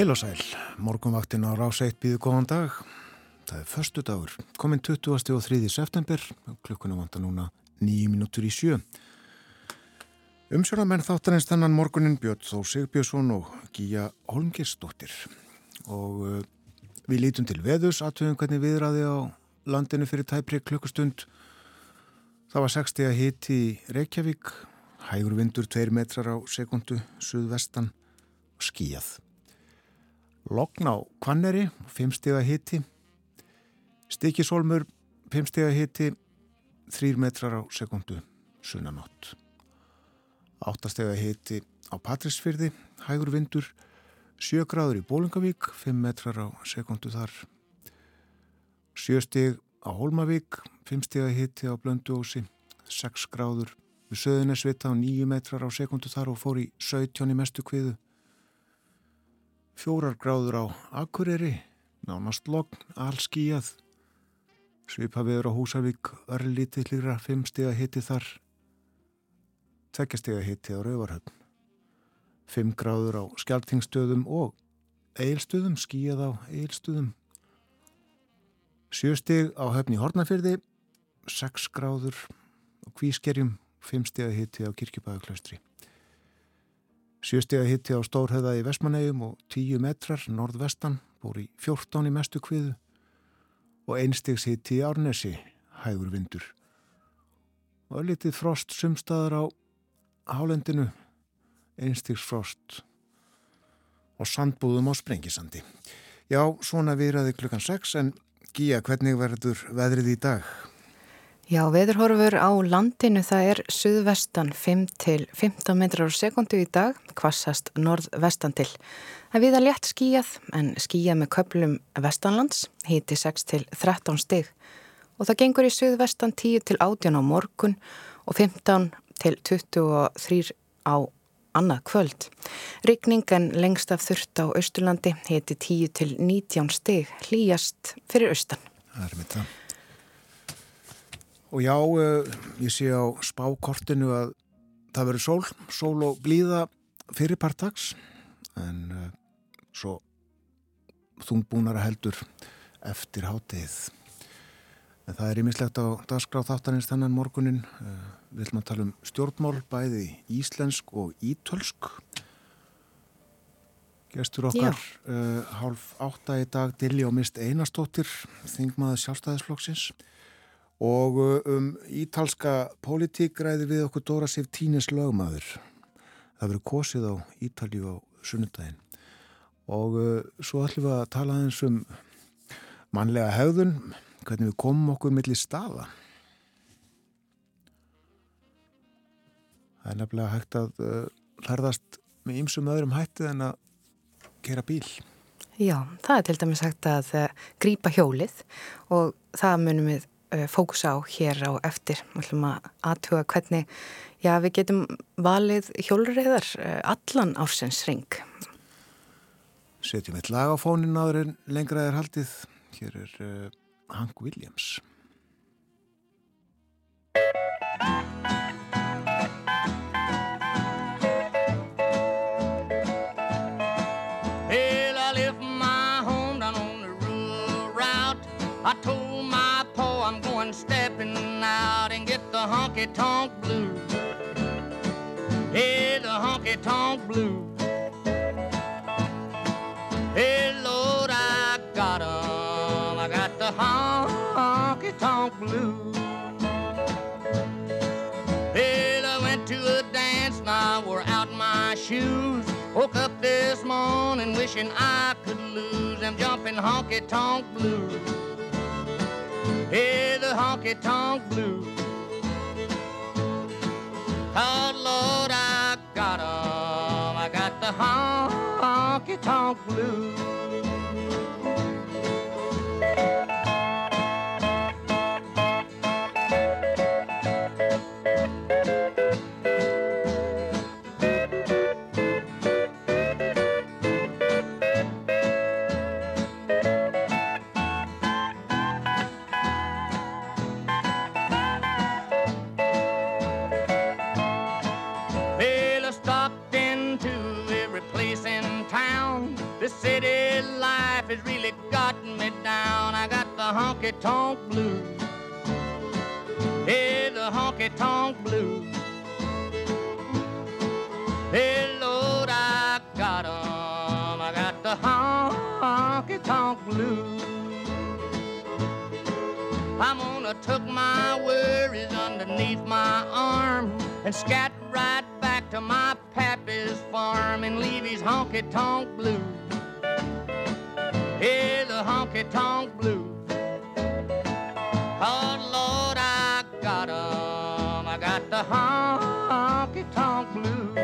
Heil og sæl, morgunvaktin á rás 1 býðu góðan dag. Það er förstu dagur, komin 20. og 3. september, klukkunum vanda núna 9 minútur í sjö. Umsjónamenn þáttarins þannan morgunin Björn Þó Sigbjörnsson og Gíja Holmgirsdóttir. Og uh, við lítum til veðus, aðtöðum hvernig viðraði á landinu fyrir tæpri klukkustund. Það var 60 að hiti í Reykjavík, hægur vindur 2 metrar á sekundu, suðvestan og skíjað. Logn á Kvanneri, 5 steg að hiti. Stikisólmur, 5 steg að hiti, 3 metrar á sekundu, sunnanátt. 8 steg að hiti á Patrísfyrði, hægur vindur, 7 gráður í Bólingavík, 5 metrar á sekundu þar. 7 steg á Holmavík, 5 steg að hiti á Blönduósi, 6 gráður Söðunesvita á 9 metrar á sekundu þar og fór í 17 í mestu kviðu. Fjórar gráður á Akureyri, nánast logn, allskíjað. Svipa viður á Húsavík, örlítið hlýra, fimm steg að hitti þar. Tvekja steg að hitti á Rauvarhöfn. Fimm gráður á Skjaltingstöðum og Eilstöðum, skíjað á Eilstöðum. Sjö steg á höfni Hortnafyrði, sex gráður á Kvískerjum, fimm steg að hitti á Kirkjubæðuklaustri. Sjöstega hitti á Stórhöða í Vestmannegjum og 10 metrar norðvestan, búr í 14 í mestu kviðu og einstegs hitti í Árnesi, hægur vindur. Og litið frost sumstaðar á hálendinu, einstegs frost og sandbúðum á Sprengisandi. Já, svona viðraði klukkan 6 en Gíja, hvernig verður veðrið í dag? Já, veðurhorfur á landinu það er suðvestan 5 til 15 metrar á sekundu í dag, kvassast norðvestan til. Það viða létt skíjað en skíjað með köplum vestanlands, híti 6 til 13 stig og það gengur í suðvestan 10 til 18 á morgun og 15 til 23 á annað kvöld. Rykningen lengst af þurft á Östurlandi híti 10 til 19 stig, hlýjast fyrir austan. Það er mitt það. Og já, uh, ég sé á spákortinu að það verður sól, sól og blíða fyrir partags en uh, svo þungbúnara heldur eftir hátegið. En það er ímislegt á dagskráð þáttanins þennan morgunin. Uh, við ætlum að tala um stjórnmál, bæði íslensk og ítölsk. Gestur okkar hálf átta í dag, Dilli og Mist Einarstóttir, þingmaður sjálfstæðisflokksins. Og uh, um ítalska pólitík ræði við okkur Dóra Sif Tínes lögmaður. Það verið kosið á Ítalju á sunnudaginn. Og uh, svo ætlum við að tala aðeins um mannlega hefðun, hvernig við komum okkur millir staða. Það er nefnilega hægt að uh, hlarðast með ymsum öðrum hættið en að gera bíl. Já, það er til dæmis hægt að grýpa hjólið og það munum við fókusa á hér á eftir. Við ætlum að aðtuga hvernig já, við getum valið hjólurreðar eh, allan ársins ring. Setjum eitt lag á fónin áður en lengra er haldið. Hér er uh, Hank Williams. Honky tonk blues. Hey, the honky tonk blues. Hey, Lord, I got 'em. I got the honky tonk blues. Hey, I went to a dance and I wore out my shoes. Woke up this morning wishing I could lose them jumping honky tonk blues. Hey, the honky tonk blues. Oh Lord, I got 'em. I got the honky tonk blues. Honky tonk blues. Hey, the honky tonk blues. Hey, Lord, I got 'em. I got the honky tonk blues. I'm gonna tuck my worries underneath my arm and scat right back to my pappy's farm and leave his honky tonk blues. Hey, the honky tonk blues. The honky tonk blues.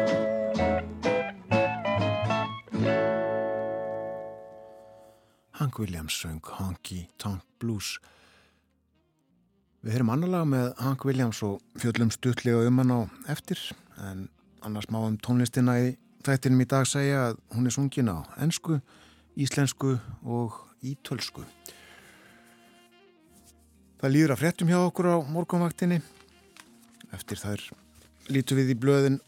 Hank Williams söng Honky Tonk Blues. Við heyrum annar lag með Hank Williams og fjöllum stuttlega um hann á eftir en annars má um tónlistina í þættinum í dag segja að hún er sungin á ennsku, íslensku og ítölsku. Það líður að fréttum hjá okkur á morgunvaktinni. Eftir þær lítum við í blöðin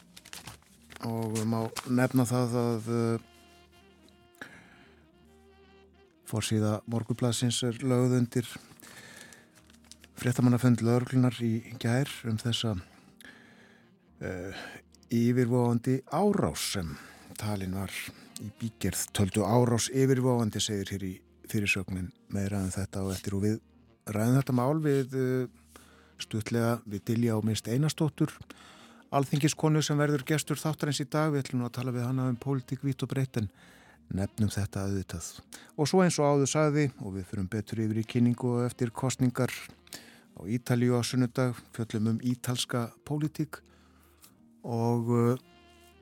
og má nefna það að uh, Fórsíða morgublasins er lögð undir fréttamannafönd lögurklunar í gær um þessa uh, yfirvóandi árás sem talin var í bígerð. Töldu árás yfirvóandi segir hér í fyrirsögnin meira en þetta og eftir og við ræðum þetta mál við uh, stutlega við Dilja og Mist Einarstóttur alþingiskonu sem verður gestur þáttarins í dag. Við ætlum að tala við hana um pólitík, vít og breytt en nefnum þetta auðvitað. Og svo eins og áður sagði og við fyrum betur yfir í kynningu og eftir kostningar á Ítalíu á sunnudag, fjöllum um ítalska pólitík og uh,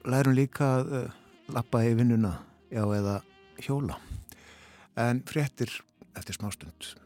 lærum líka að uh, lappa í vinnuna, já eða hjóla. En fréttir eftir smástund.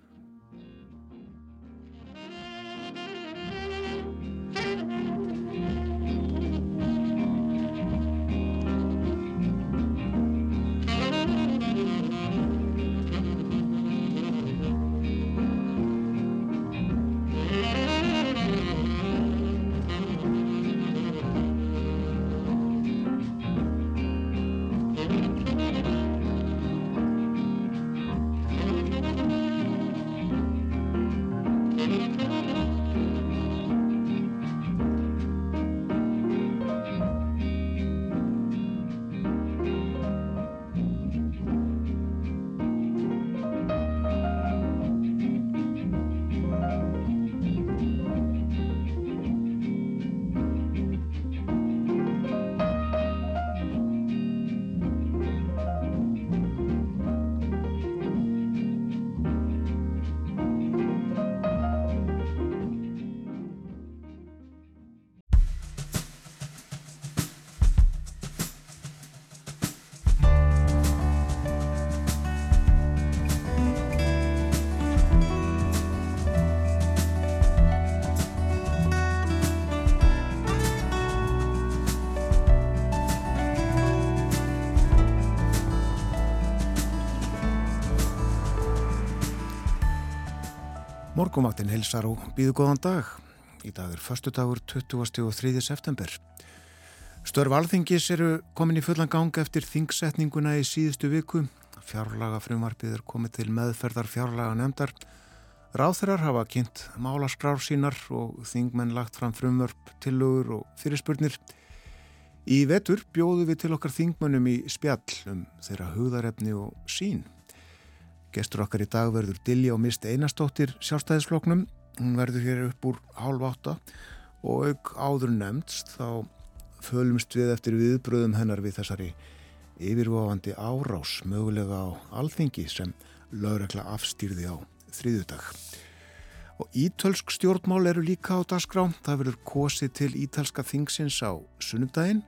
Morgumvaktin hilsar og býðu góðan dag. Í dag er förstu dagur 20. og 3. september. Störf alþingis eru komin í fullan gang eftir þingsetninguna í síðustu viku. Fjárlaga frumvarpið er komið til meðferðar fjárlaga nefndar. Ráþurar hafa kynnt málaskrár sínar og þingmenn lagt fram frumvörp, tillögur og fyrirspurnir. Í vetur bjóðu við til okkar þingmönnum í spjall um þeirra hugðarefni og sín. Gestur okkar í dag verður Dilja og Mist Einarstóttir sjálfstæðisfloknum. Hún verður hér upp úr hálf átta og auk áður nefndst þá fölumst við eftir viðbröðum hennar við þessari yfirvofandi árás mögulega á alþingi sem lögregla afstýrði á þriðudag. Og ítölsk stjórnmál eru líka á dasgrá. Það verður kosið til ítalska þingsins á sunnumdægin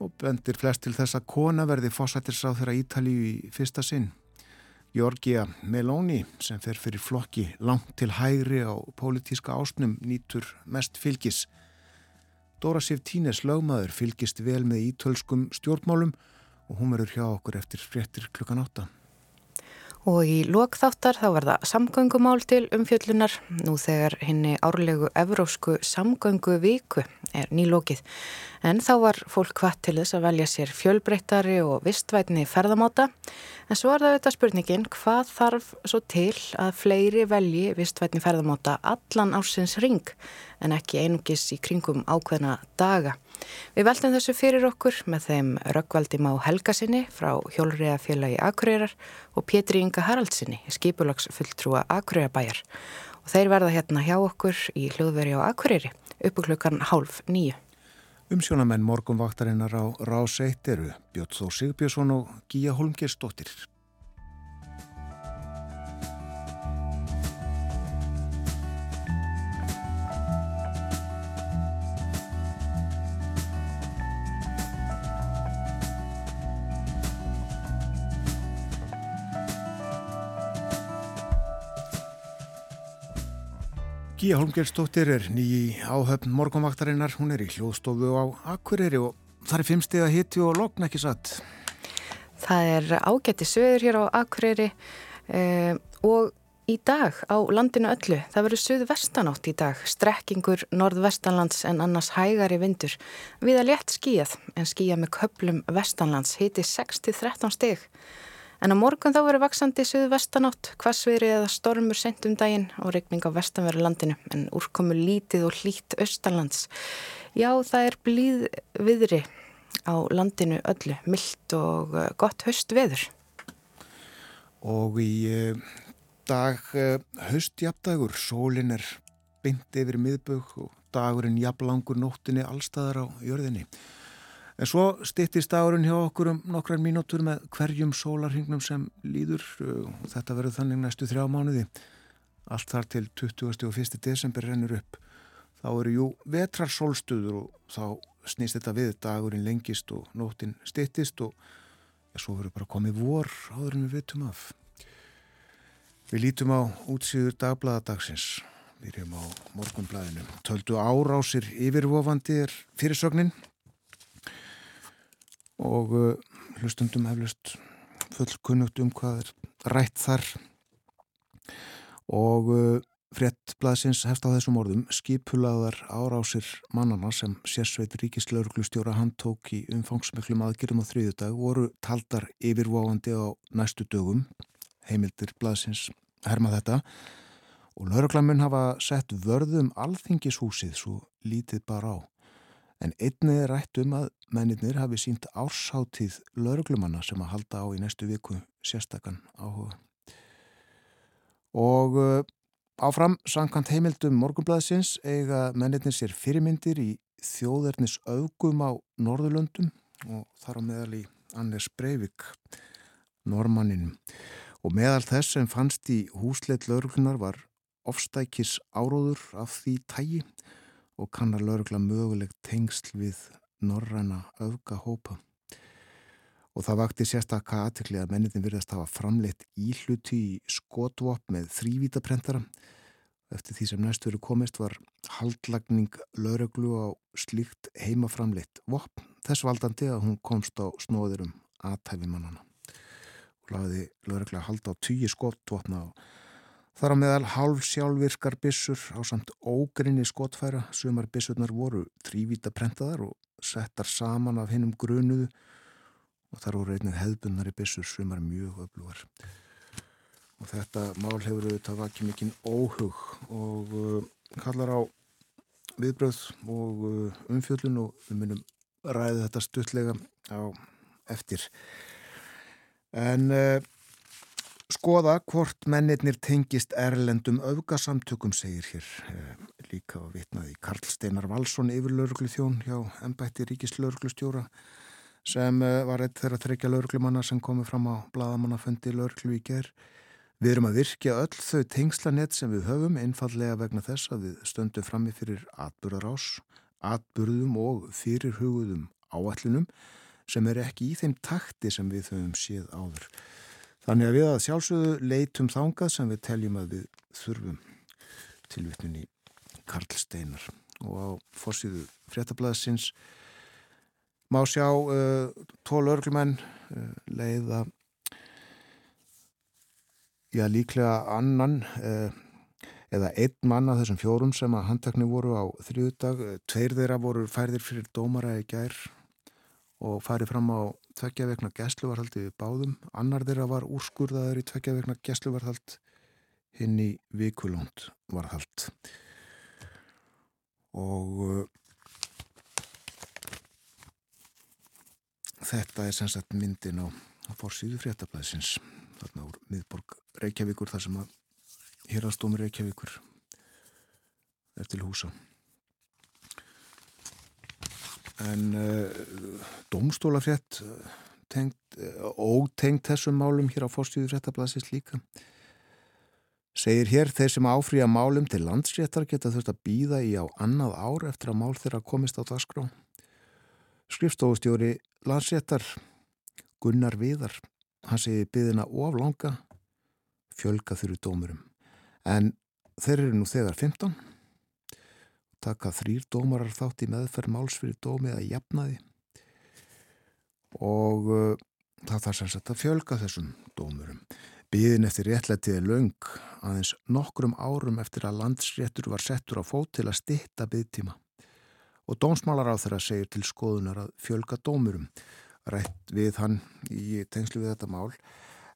og bendir flest til þess að kona verði fósættirsráð þeirra Ítalíu í fyrsta sinn. Georgia Meloni sem fer fyrir flokki langt til hægri á pólitíska ásnum nýtur mest fylgis. Dóra Sif Tínes lögmaður fylgist vel með ítölskum stjórnmálum og hún verður hjá okkur eftir fréttir klukkan átta. Og í lokþáttar þá var það samgöngumál til umfjöllunar nú þegar henni árlegu evrósku samgöngu viku er nýlokið. En þá var fólk hvað til þess að velja sér fjölbreyttari og vistvætni ferðamáta. En svo er það auðvitað spurningin hvað þarf svo til að fleiri velji vistvætni ferðamáta allan ársins ring en ekki einungis í kringum ákveðna daga. Við veltum þessu fyrir okkur með þeim Röggvaldi Má Helgasinni frá Hjólriðafélagi Akureyrar og Pétri Inga Haraldsinni, skipulagsfulltrúa Akureyrabæjar. Og þeir verða hérna hjá okkur í hljóðveri á Akureyri uppu klukkan hálf nýju. Umsjónamenn morgunvaktarinnar á Rás 1 eru Björn Þó Sigbjörnsson og Gíja Holmgersdóttir. Gíja Holmgerstóttir er nýji áhöfn morgunvaktarinnar, hún er í hljóðstofu á Akureyri og það er fimmstega hitti og lokn ekki satt. Það er ágætti söður hér á Akureyri eh, og í dag á landinu öllu, það verður söðu vestanátt í dag, strekkingur norðvestanlands en annars hægari vindur. Við að létt skíjað en skíjað með köplum vestanlands hiti 6-13 steg. En á morgun þá verður vaksandi söðu vestanátt, hvassveri eða stormur sent um daginn og regning á vestanveru landinu en úrkomu lítið og hlít austalands. Já, það er blíð viðri á landinu öllu, myllt og eh, gott höst veður. Og í uh, dag höstjapdagur, sólinn er bynd yfir miðbögg og dagurinn jafnlangur nóttinni allstaðar á jörðinni. En svo stittist dagurinn hjá okkur um nokkrar mínútur með hverjum sólarhingnum sem líður. Þetta verður þannig næstu þrjá mánuði. Allt þar til 20. og 1. desember rennur upp. Þá eru jú vetrar sólstuður og þá snýst þetta við dagurinn lengist og nóttin stittist og ja, svo verður bara komið vor áður en við vitum af. Við lítum á útsýður dagbladadagsins. Við erum á morgunblæðinu. Töldu árásir yfirvofandi er fyrirsögnin og uh, hlustundum heflust fullkunnugt um hvað er rætt þar. Og uh, fréttblaðsins hefst á þessum orðum. Skipulaðar árásir mannana sem sérsveit ríkislauglustjóra hann tók í umfangsmiklum aðgjörðum á þriðudag voru taldar yfirváandi á næstu dögum. Heimildir blaðsins herma þetta. Og lauruglamun hafa sett vörðum alþingishúsið svo lítið bara á en einnið er rætt um að mennirnir hafi sínt ársháttíð lauruglumanna sem að halda á í næstu viku sérstakann áhuga. Og uh, áfram sankant heimildum morgunblæðsins eiga mennirnir sér fyrirmyndir í þjóðernis augum á Norðurlöndum og þar á meðal í Anders Breivik, normanninum. Og meðal þess sem fannst í húsleit lauruglunar var ofstækis áróður af því tægi og kannar laurugla mögulegt tengsl við norræna öfgahópa. Og það vakti sérstakka aðtökli að mennitin virðast hafa framleitt íhluti í skotvop með þrývítaprentara. Eftir því sem næstu veru komist var haldlagning lauruglu á slíkt heimaframleitt vopn þess valdandi að hún komst á snóðurum aðtæfimannana. Og laði laurugla að halda á tíu skotvopna og Þar á meðal hálf sjálfvirkar bissur á samt ógrinni skotfæra, sumar bissurnar voru þrývíta prentaðar og settar saman af hinnum grunuðu og þar voru einnið hefðbunari bissur, sumar mjög öflugar. Og þetta mál hefur auðvitað vakið mikinn óhug og uh, kallar á viðbröð og uh, umfjöllun og við munum ræði þetta stuttlega á eftir. En uh, skoða hvort mennirnir tengist erlendum öfgasamtökum, segir hér eh, líka að vitnaði Karl Steinar Valsson yfir lauruglu þjón hjá ennbætti ríkislauruglustjóra sem eh, var eitt þeirra þreikja lauruglumanna sem komi fram á bladamannafundi lauruglu í ger. Við erum að virkja öll þau tengslanett sem við höfum einfallega vegna þess að við stöndum frammi fyrir atburðarás, atburðum og fyrirhugðum áallunum sem er ekki í þeim takti sem við höfum séð áður. Þannig að við að sjálfsögðu leitum þangað sem við teljum að við þurfum. Tilvittninni Karl Steinar. Og á fórsíðu fréttablaðsins má sjá uh, tól örglumenn uh, leiða já líklega annan uh, eða einn mann af þessum fjórum sem að handtakni voru á þrjúðdag tveir þeirra voru færðir fyrir dómara í gær og farið fram á tvekja vegna gæsluvarhaldi við báðum. Annar þeirra var úrskurðaður í tvekja vegna gæsluvarhald hinn í vikulónd varhald. Og uh, þetta er sem sagt myndin á, á fórsýðu fréttablaðsins þarna úr miðborg Reykjavíkur þar sem að hérastómi Reykjavíkur er til húsa en uh, domstólafrétt tengt, uh, ótengt þessum málum hér á fórstíðu fréttablasins líka. Segir hér þeir sem áfrýja málum til landsréttar geta þurft að býða í á annað ár eftir að mál þeirra komist á dagskrá. Skrifstofustjóri landsréttar Gunnar Viðar hann segi byðina oflanga fjölga þurru dómurum. En þeir eru nú þegar 15 taka þrýr dómarar þátt í meðferð máls fyrir dómi að jafnaði. Og uh, það þarf sem sagt að fjölga þessum dómurum. Bíðin eftir réttlætiði laung aðeins nokkrum árum eftir að landsréttur var settur á fót til að stitta byggtíma og dómsmálar á þeirra segir til skoðunar að fjölga dómurum. Rætt við hann í tengslu við þetta mál.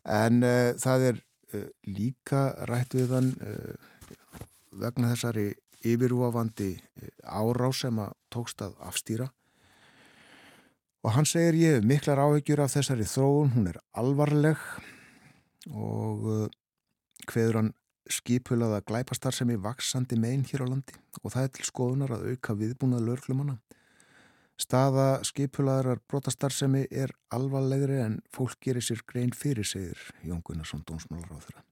En uh, það er uh, líka rætt við hann uh, vegna þessari yfirúafandi eh, árá sem að tókst að afstýra og hann segir ég hef miklar áhyggjur af þessari þróun, hún er alvarleg og hveður hann skipulaða glæpastar sem er vaksandi meginn hér á landi og það er til skoðunar að auka viðbúnað lörglumanna. Staða skipulaðarar brotastar-semi er alvarlegri en fólk gerir sér grein fyrir segir Jón Gunnarsson Dómsmálar á þeirra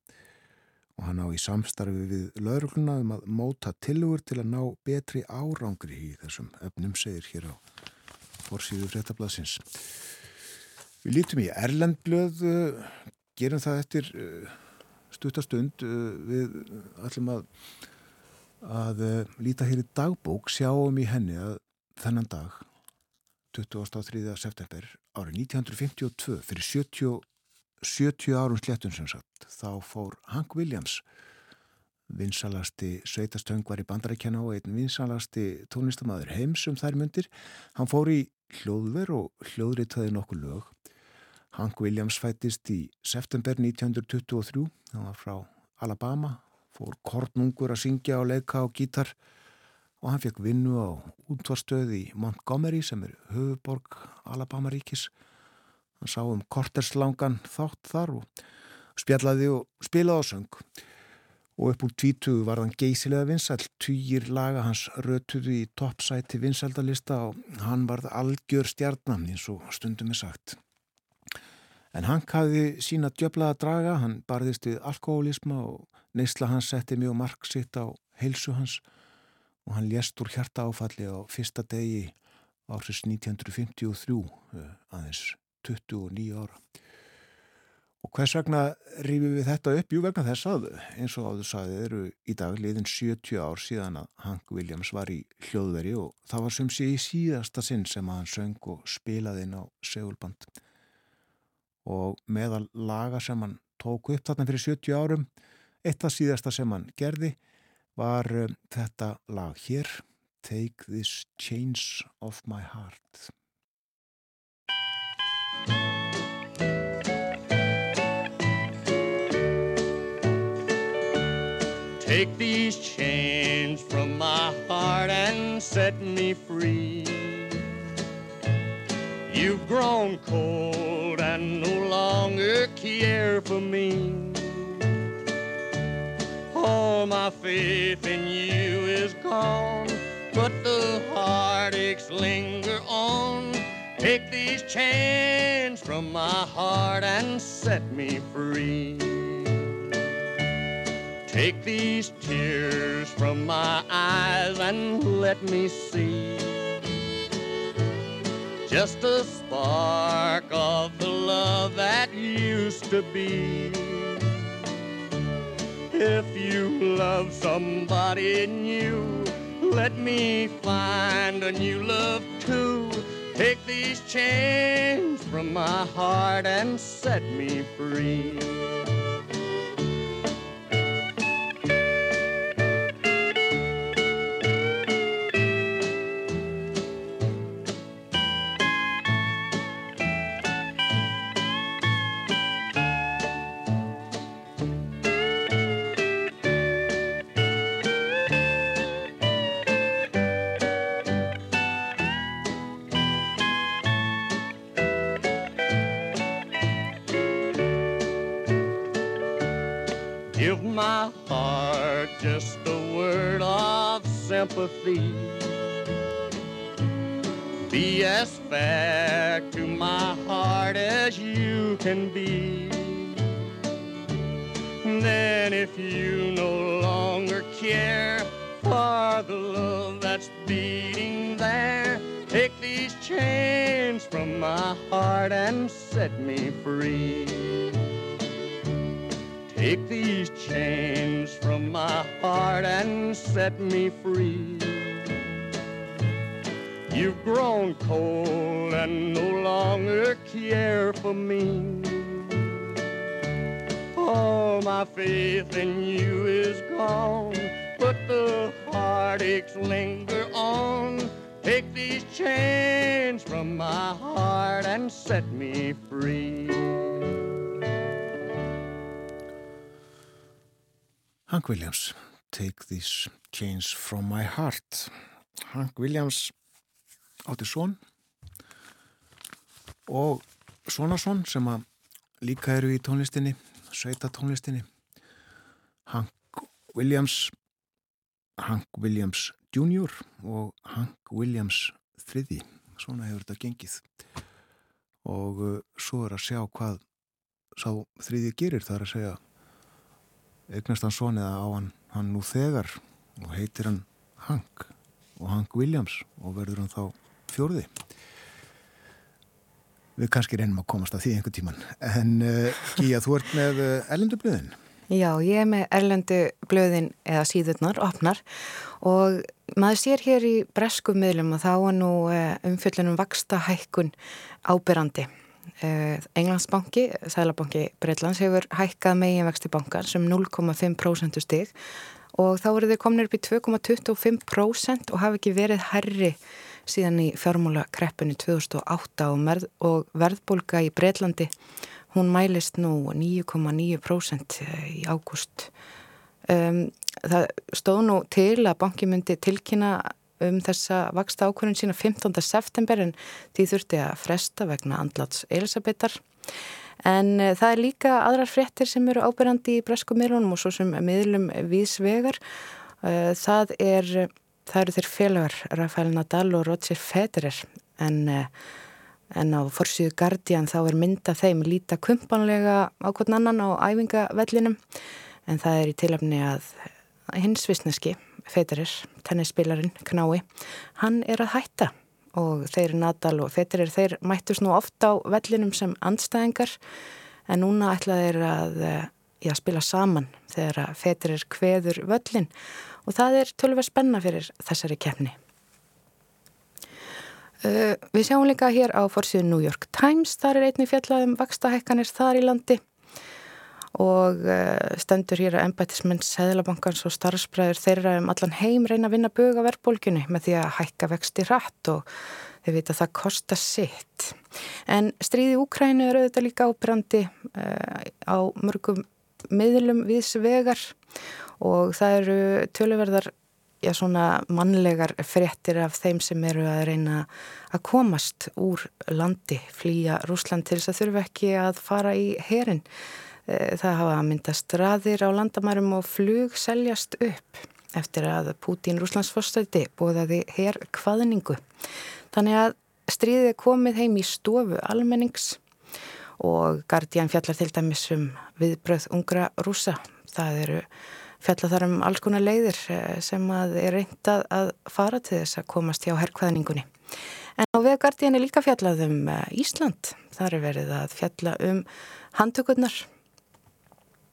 og hann á í samstarfi við laurugluna um að móta tilugur til að ná betri árangri í þessum öfnum segir hér á fórsíðu fréttablasins. Við lítum í Erlendblöð, gerum það eftir eh, stuttastund, eh, við ætlum að, að eh, líta hér í dagbók, sjáum í henni að þennan dag, 23. september árið 1952, fyrir 70 70 árum slettun sem sagt, þá fór Hank Williams, vinsalasti sveitastöngvar í bandarækjana og einn vinsalasti tónlistamæður heims um þær myndir. Hann fór í hljóðver og hljóðritaði nokkuð lög. Hank Williams fættist í september 1923, hann var frá Alabama, fór kornungur að syngja og leika á gítar og hann fekk vinnu á útvarstöð í Montgomery sem er höfuborg Alabama ríkis hann sá um korterslangan þátt þar og spjallaði og spilaði á söng. Og upp úr tvítugu var hann geysilega vinsall týjir laga hans rötuðu í toppsæti vinsaldalista og hann varð algjör stjarnan eins og stundum er sagt. En hann hafði sína djöblaða draga hann barðist við alkoholisma og neysla hans setti mjög marg sitt á heilsu hans. Og hann lést úr hjarta áfalli á fyrsta degi ársins 1953 eh, aðeins 29 ára. Og hvers vegna rýfum við þetta upp? Jú vegna þess að eins og áður saðið eru í dag liðin 70 ár síðan að Hank Williams var í hljóðveri og það var sem sé í síðasta sinn sem að hann söng og spilaði inn á segulband. Og meðal laga sem hann tók upp þarna fyrir 70 árum, eitt af síðasta sem hann gerði var um, þetta lag hér, Take this chains off my heart. Take these chains from my heart and set me free. You've grown cold and no longer care for me. All my faith in you is gone, but the heartaches linger on. Take these chains from my heart and set me free. Take these tears from my eyes and let me see just a spark of the love that used to be. If you love somebody new, let me find a new love too. Take these chains from my heart and set me free. Sympathy. Be as fair to my heart as you can be. Then if you no longer care for the love that's beating there, take these chains from my heart and set me free. Take these chains from my heart and set me free. You've grown cold and no longer care for me. All my faith in you is gone, but the heartaches linger on. Take these chains from my heart and set me free. Hank Williams, Take These Chains From My Heart. Hank Williams átti són og Svonason sem að líka eru í tónlistinni, sveita tónlistinni. Hank Williams, Hank Williams Jr. og Hank Williams III. Svona hefur þetta gengið. Og uh, svo er að sjá hvað sá þriði gerir þar að segja eignast hann son eða á hann, hann nú þegar og heitir hann Hank og Hank Williams og verður hann þá fjórði. Við kannski reynum að komast að því einhver tíman en uh, Gíja, þú ert með uh, eh, blöðin. Já, ég er með erlendu blöðin eða síðurnar, opnar og maður sér hér í bresku miðlum og þá er nú uh, umfjöldunum vaksta hækkun ábyrrandi Eh, Englandsbanki, Sælabanki Breitlands hefur hækkað megin vexti bankans um 0,5% stig og þá eru þau kominir upp í 2,25% og hafi ekki verið herri síðan í fjármúla kreppunni 2008 og, merð, og verðbólka í Breitlandi hún mælist nú 9,9% eh, í ágúst. Um, það stóð nú til að banki myndi tilkynna um þessa vaksta ákvörðun sína 15. september en því þurfti að fresta vegna andlats Elisabetar. En uh, það er líka aðrar fréttir sem eru ábyrjandi í bresku miðlunum og svo sem miðlum viðsvegar. Uh, það, er, það eru þeir félagar Rafael Nadal og Roger Federer en, uh, en á forsýðu Guardian þá er mynda þeim líta kumpanlega á hvern annan á æfingavellinum en það er í tilöfni að hins vissneski Federer, tennisspilarinn Knái, hann er að hætta. Og þeir Nadal og Federer þeir mættus nú ofta á vellinum sem andstæðingar en núna ætla þeir að eh, já, spila saman þegar Federer kveður völlin og það er tölver spenna fyrir þessari kefni. Uh, við sjáum líka hér á fórsíðu New York Times, þar er einni fjallaðum vakstahækkanir þar í landi og eh, stendur hér að embætismenn Sæðlabankans og starfsbræður þeirra um allan heim reyna að vinna buga verðbólgunni með því að hækka vexti rætt og þau vita að það kostar sitt. En stríði Úkrænu er auðvitað líka ábrandi uh, á mörgum miðlum viðsvegar og það eru töluverðar já, svona mannlegar fréttir af þeim sem eru að reyna að komast úr landi, flýja Rúsland til þess að þurfa ekki að fara í herin það hafa að mynda straðir á landamærum og flug seljast upp eftir að Pútín Rúslandsfostæti bóðaði hér hvaðningu. Þannig að stríðið komið heim í stofu almennings og Guardian fjallar til dæmis um viðbröð ungra rúsa. Það eru fjallar þar um alls konar leiðir eh, sem að er reyndað að fara til þess að komast hjá herrkvæðningunni. En á vega Guardian er líka fjallað um eh, Ísland. Það er verið að fjalla um handtökurnar.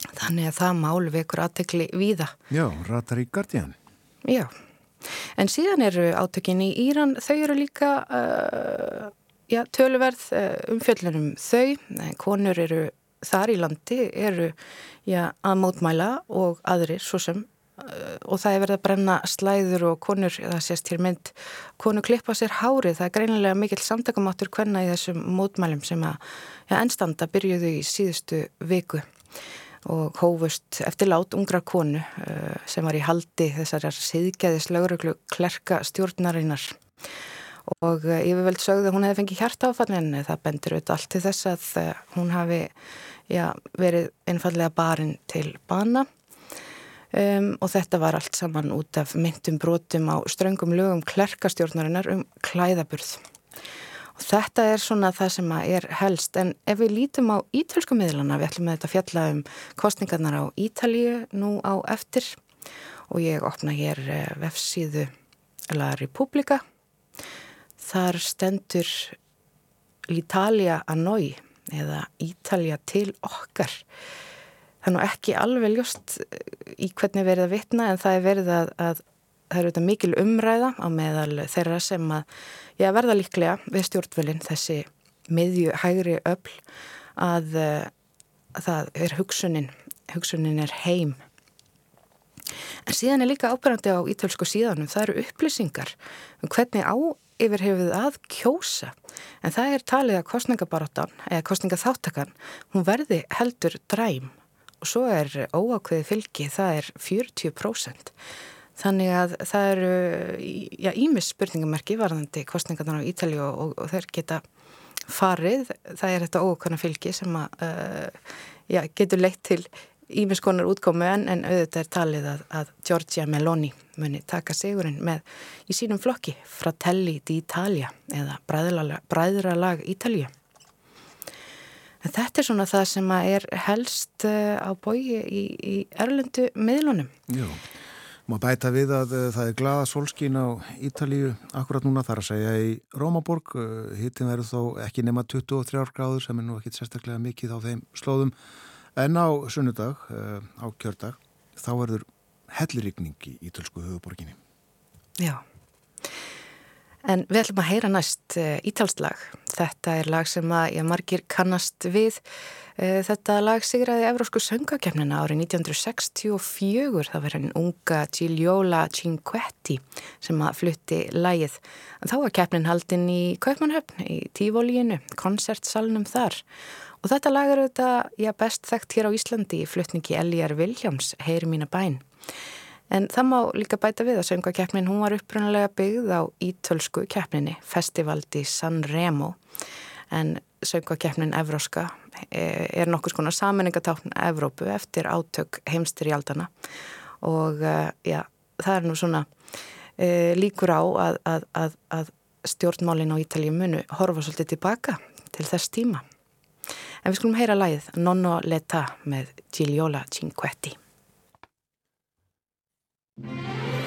Þannig að það mál vekur aðtekli víða. Já, ratar í Guardian. Já. En síðan eru átökin í Íran, þau eru líka uh, já, töluverð uh, umfjöllunum þau, konur eru þar í landi, eru já, að mótmæla og aðrir svo sem uh, og það er verið að brenna slæður og konur, það sést hér mynd, konur klippa sér hárið, það er greinilega mikill samtakamáttur hvenna í þessum mótmælum sem að ennstanda byrjuðu í síðustu viku og hófust eftir lát ungra konu uh, sem var í haldi þessar siðgæðis lauruglu klerka stjórnarinnar. Og uh, yfirveld sögðu að hún hefði fengið hjarta áfall en það bendur auðvitað allt til þess að hún hafi já, verið einfallega barinn til bana. Um, og þetta var allt saman út af myndum brotum á ströngum lögum klerkastjórnarinnar um klæðaburð Þetta er svona það sem er helst en ef við lítum á ítölsku miðlana, við ætlum að þetta fjalla um kostningarnar á Ítalíu nú á eftir og ég opna hér eh, vefsíðu La Repubblica. Þar stendur L'Italia a noi eða Ítalja til okkar. Nú ekki alveg ljóst eh, í hvernig verið að vitna en það er verið að, að það eru þetta mikil umræða á meðal þeirra sem að já, verða líklega við stjórnvölinn þessi miðju hægri öll að, eh, að það er hugsunin, hugsunin er heim. En síðan er líka ábyrgandi á ítölsku síðanum, það eru upplýsingar um hvernig á yfir hefur að kjósa. En það er talið að kostningabaróttan, eða kostningaþáttakan, hún verði heldur dræm og svo er óákveði fylgi, það er 40%. Þannig að það eru, já, ímis spurningamerki varðandi kostningarnar á Ítali og, og, þeir geta farið. Það er þetta ókvæmna fylgi sem að, uh, já, getur leitt til ímis konar útkomu en, en auðvitað er talið að, að Giorgia Meloni muni taka sigurinn með í sínum flokki Fratelli d'Italia eða Bræðralag Ítalju. En þetta er svona það sem er helst uh, á bói í, í erlendu miðlunum. Jú. Má bæta við að uh, það er glada solskín á Ítalíu akkurat núna þar að segja í Rómaborg. Uh, Hittin verður þó ekki nema 23 gráður sem er nú ekki sérstaklega mikið á þeim slóðum. En á sunnudag, uh, á kjördag, þá verður helliríkning í Ítalsku höfuborginni. Já. En við ætlum að heyra næst Ítalslag. Þetta er lag sem að ég margir kannast við. Eh, þetta lag sigraði Evrósku söngakefnina árið 1964. Það verið henn unga Gigliola Cinquetti sem að flutti lagið. Þá var kefnin haldinn í Kaupmannhöfn í Tívolíinu, konsertsalunum þar. Og þetta lag er auðvitað já, best þekkt hér á Íslandi í flutningi Eljar Viljáms, Heyri mína bæn. En það má líka bæta við að söngakefnin, hún var upprunalega byggð á ítölsku kefninni, Festivaldi San Remo en söngvakeppnin Evróska e, er nokkus konar saminningatákn Evrópu eftir átök heimstyrjaldana og e, já, það er nú svona e, líkur á að, að, að, að stjórnmálin á Ítalið munu horfa svolítið tilbaka til þess tíma. En við skulum heyra læð Nonno Leta með Gigliola Cinquetti. Thank you.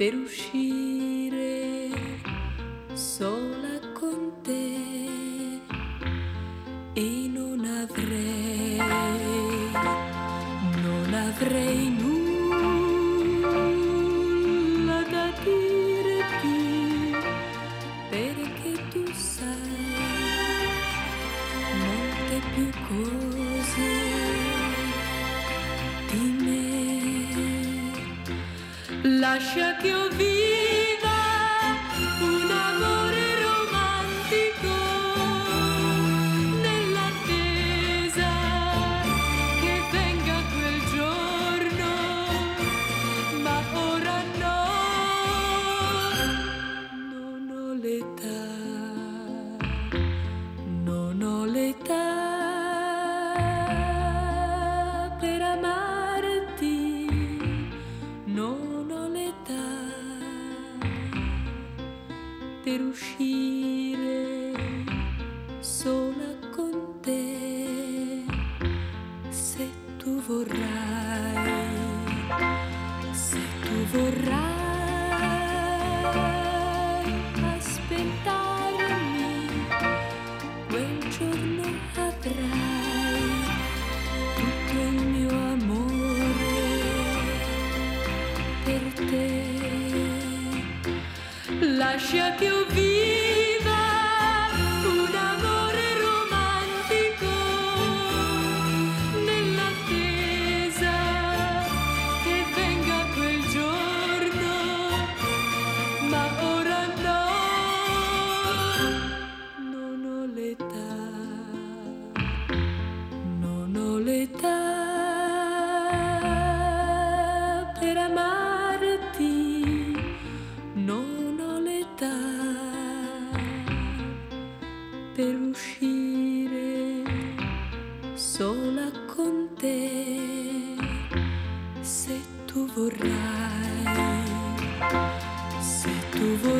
peruxi. acha que eu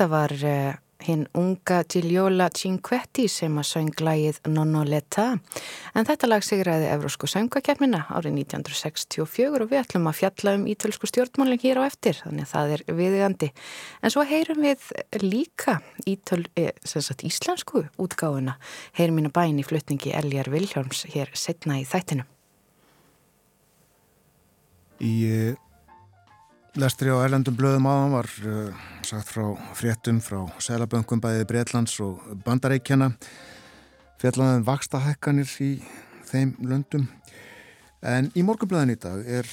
Þetta var uh, hinn unga Gigliola Cinquetti sem að söng lagið Nonno Letta en þetta lag sigraði Evrósku söngakefnina árið 1964 og við ætlum að fjalla um ítölsku stjórnmálinn hér á eftir þannig að það er viðigandi. En svo heyrum við líka ítöl, eh, sagt, íslensku útgáfuna heyrum mína bæn í flutningi Eljar Vilhjálms hér setna í þættinu. Uh, lestri á erlendum blöðum áðan var uh, sagt frá fréttum frá selaböngum bæði Breitlands og Bandareikjana fjallaðum vakstahækkanir í þeim löndum. En í morgunblöðin í dag er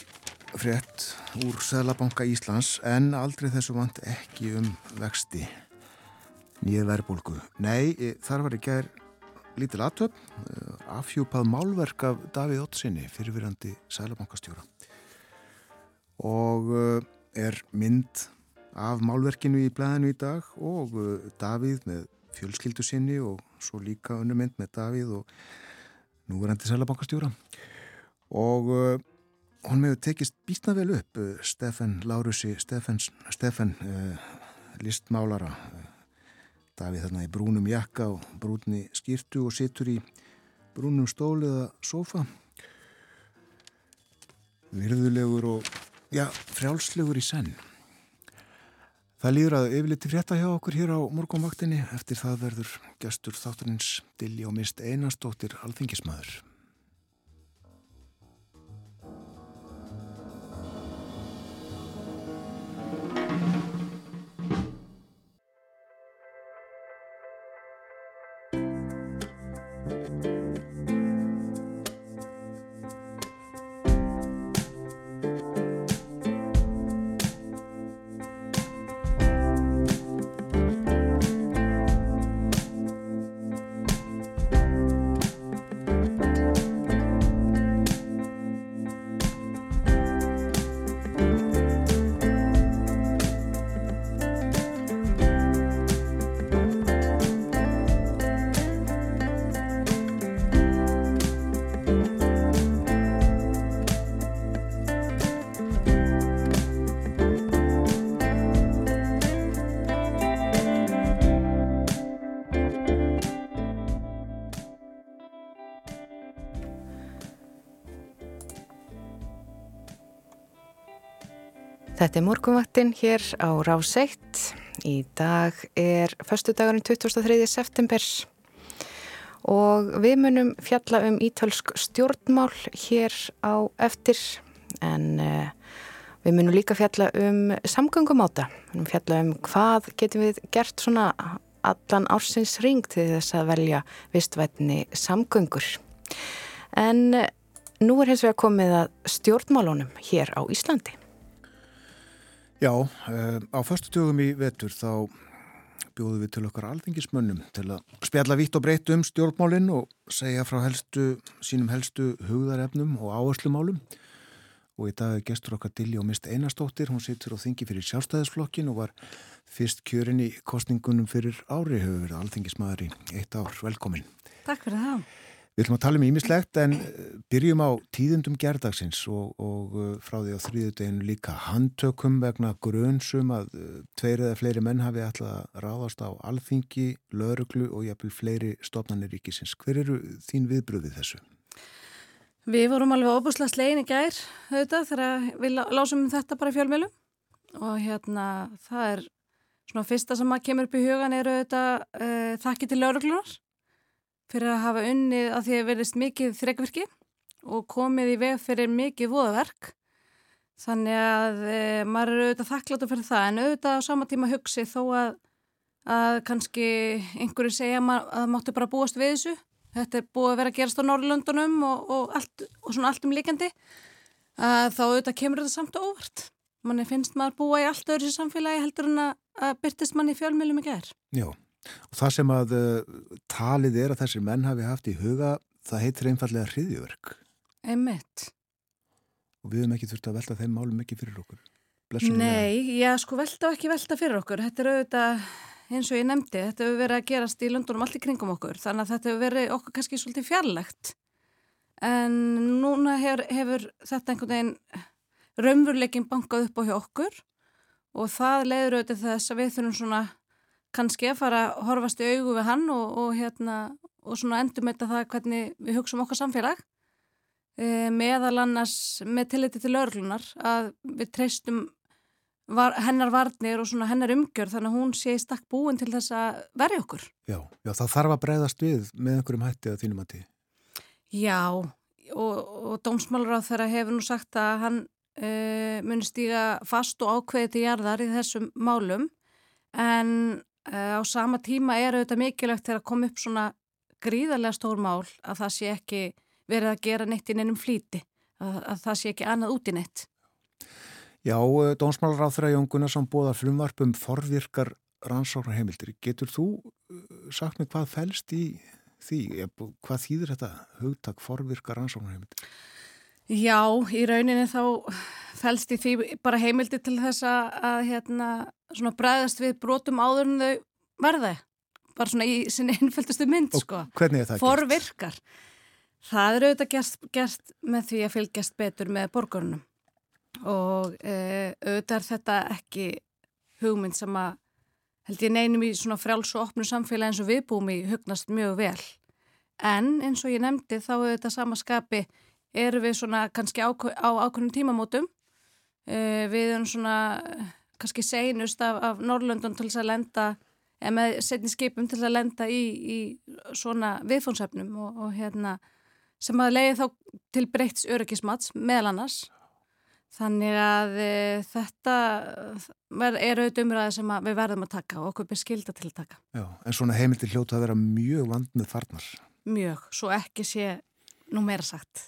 frétt úr Selabanka Íslands en aldrei þessu vant ekki um vexti. Nýið verðbólgu. Nei, e, þar var ekki er lítil aðtöp afhjúpað málverk af Davíð Ottsinni fyrirvirandi Selabankastjóra og uh, er mynd af málverkinu í blæðinu í dag og uh, Davíð með fjölskyldu sinni og svo líka önnur mynd með Davíð og núverandi selabankastjóra og uh, hún meður tekist býtna vel upp Stefan Lárusi Stefan listmálara Davíð þarna í brúnum jakka og brúnni skýrtu og situr í brúnum stól eða sofa virðulegur og já, frjálslegur í senn. Það líður að yfirliti frétta hjá okkur hér á morgunvaktinni. Eftir það verður gestur þátturins Dilli og mist einastóttir alþingismæður. Þetta er morgunvaktinn hér á Ráseitt. Í dag er förstudagurinn 23. september og við munum fjalla um ítölsk stjórnmál hér á eftir en uh, við munum líka fjalla um samgöngumáta. Við munum fjalla um hvað getum við gert svona allan ársins ring til þess að velja vistvætni samgöngur. En uh, nú er hins vegar komið að stjórnmálunum hér á Íslandi. Já, uh, á förstu tjóðum í vetur þá bjóðum við til okkar alþingismönnum til að spjalla vitt og breytt um stjórnmálinn og segja frá helstu, sínum helstu hugðarefnum og áherslumálum. Og í dag er gestur okkar Dilli og Mist Einarstóttir, hún situr á þingi fyrir sjálfstæðisflokkin og var fyrst kjörin í kostningunum fyrir ári, hefur verið alþingismæður í eitt ár. Velkomin. Takk fyrir það. Við ætlum að tala um ímislegt en eh, byrjum á tíðundum gerdagsins og, og eh, frá því á þrýðudeginu líka handtökum vegna grönsum að eh, tveir eða fleiri menn hafi alltaf ráðast á alþingi, lauruglu og jafnvel fleiri stofnanir ríkisins. Hver eru þín viðbröðið þessu? Við vorum alveg óbúslega slegin í gær auðvitað þegar við lásum um þetta bara í fjölmjölum og hérna það er svona fyrsta sem að kemur upp í hugan er auðvitað uh, þakki til lauruglunar fyrir að hafa unnið að því að verðist mikið þrekvirki og komið í veg fyrir mikið voðaverk. Þannig að e, maður eru auðvitað þakkláttu fyrir það en auðvitað á sama tíma hugsi þó að, að kannski einhverju segja að það máttu bara búast við þessu. Þetta er búið að vera að gerast á Norrlundunum og, og, allt, og svona allt um líkandi. Þá auðvitað kemur þetta samt og óvart. Manni finnst maður búa í allt öðru samfélagi heldur en að byrtist manni fjölmjölum í gerð. Já. Og það sem að uh, talið er að þessir menn hafi haft í huga, það heitir einfallega hriðjöverk. Einmitt. Og við hefum ekki þurft að velta þeim málum ekki fyrir okkur. Blessunum Nei, já sko velta og ekki velta fyrir okkur. Þetta er auðvitað, eins og ég nefndi, þetta hefur verið að gerast í löndunum allir kringum okkur. Þannig að þetta hefur verið okkur kannski svolítið fjarlægt. En núna hefur, hefur þetta einhvern veginn raunveruleikin bankað upp á hjá okkur og það leiður auðvitað þess að við þurfum svona kannski að fara að horfast í augu við hann og, og, hérna, og svona endur með það hvernig við hugsaum okkar samfélag e, meðal annars með tilliti til örglunar að við treystum var, hennar varnir og svona hennar umgjör þannig að hún sé í stakk búin til þess að verja okkur. Já, já það þarf að breyðast við með einhverjum hætti að þínum að tí. Já og, og Dómsmálur á þeirra hefur nú sagt að hann e, muni stíga fast og ákveði til jarðar í þessum málum en á sama tíma er auðvitað mikilvægt þegar að koma upp svona gríðarlega stór mál að það sé ekki verið að gera neitt í neinum flíti, að, að það sé ekki annað út í neitt. Já, Dónsmálar á þeirra Jón Gunnarsson bóða frumvarpum forvirkar rannsóknar heimildir. Getur þú uh, sagt mig hvað fælst í því? Hvað þýðir þetta hugtak forvirkar rannsóknar heimildir? Já, í rauninni þá fælst í því bara heimildi til þess að hérna, bræðast við brotum áður en þau verða. Bara svona í sinni einföldustu mynd, Og sko. Hvernig er það gert? Forvirkar. Það eru auðvitað gert, gert með því að fylgjast betur með borgarunum. Og e, auðvitað er þetta ekki hugmynd sem að held ég neynum í svona frjáls og opnu samfélagi eins og við búum í hugnast mjög vel. En eins og ég nefndi þá þetta samaskapi eru við svona kannski á, á ákveðnum tímamótum. Uh, við erum svona kannski seinust af, af Norrlöndun til þess að lenda, eða með setni skipum til að lenda í, í svona viðfónsefnum og, og hérna sem að leiði þá til breytts öryggismats meðal annars. Þannig að e, þetta er auðvitað umræði sem við verðum að taka og okkur beskilda til að taka. Já, en svona heimildi hljóta að vera mjög vand með farnar. Mjög, svo ekki sé nú meira sagt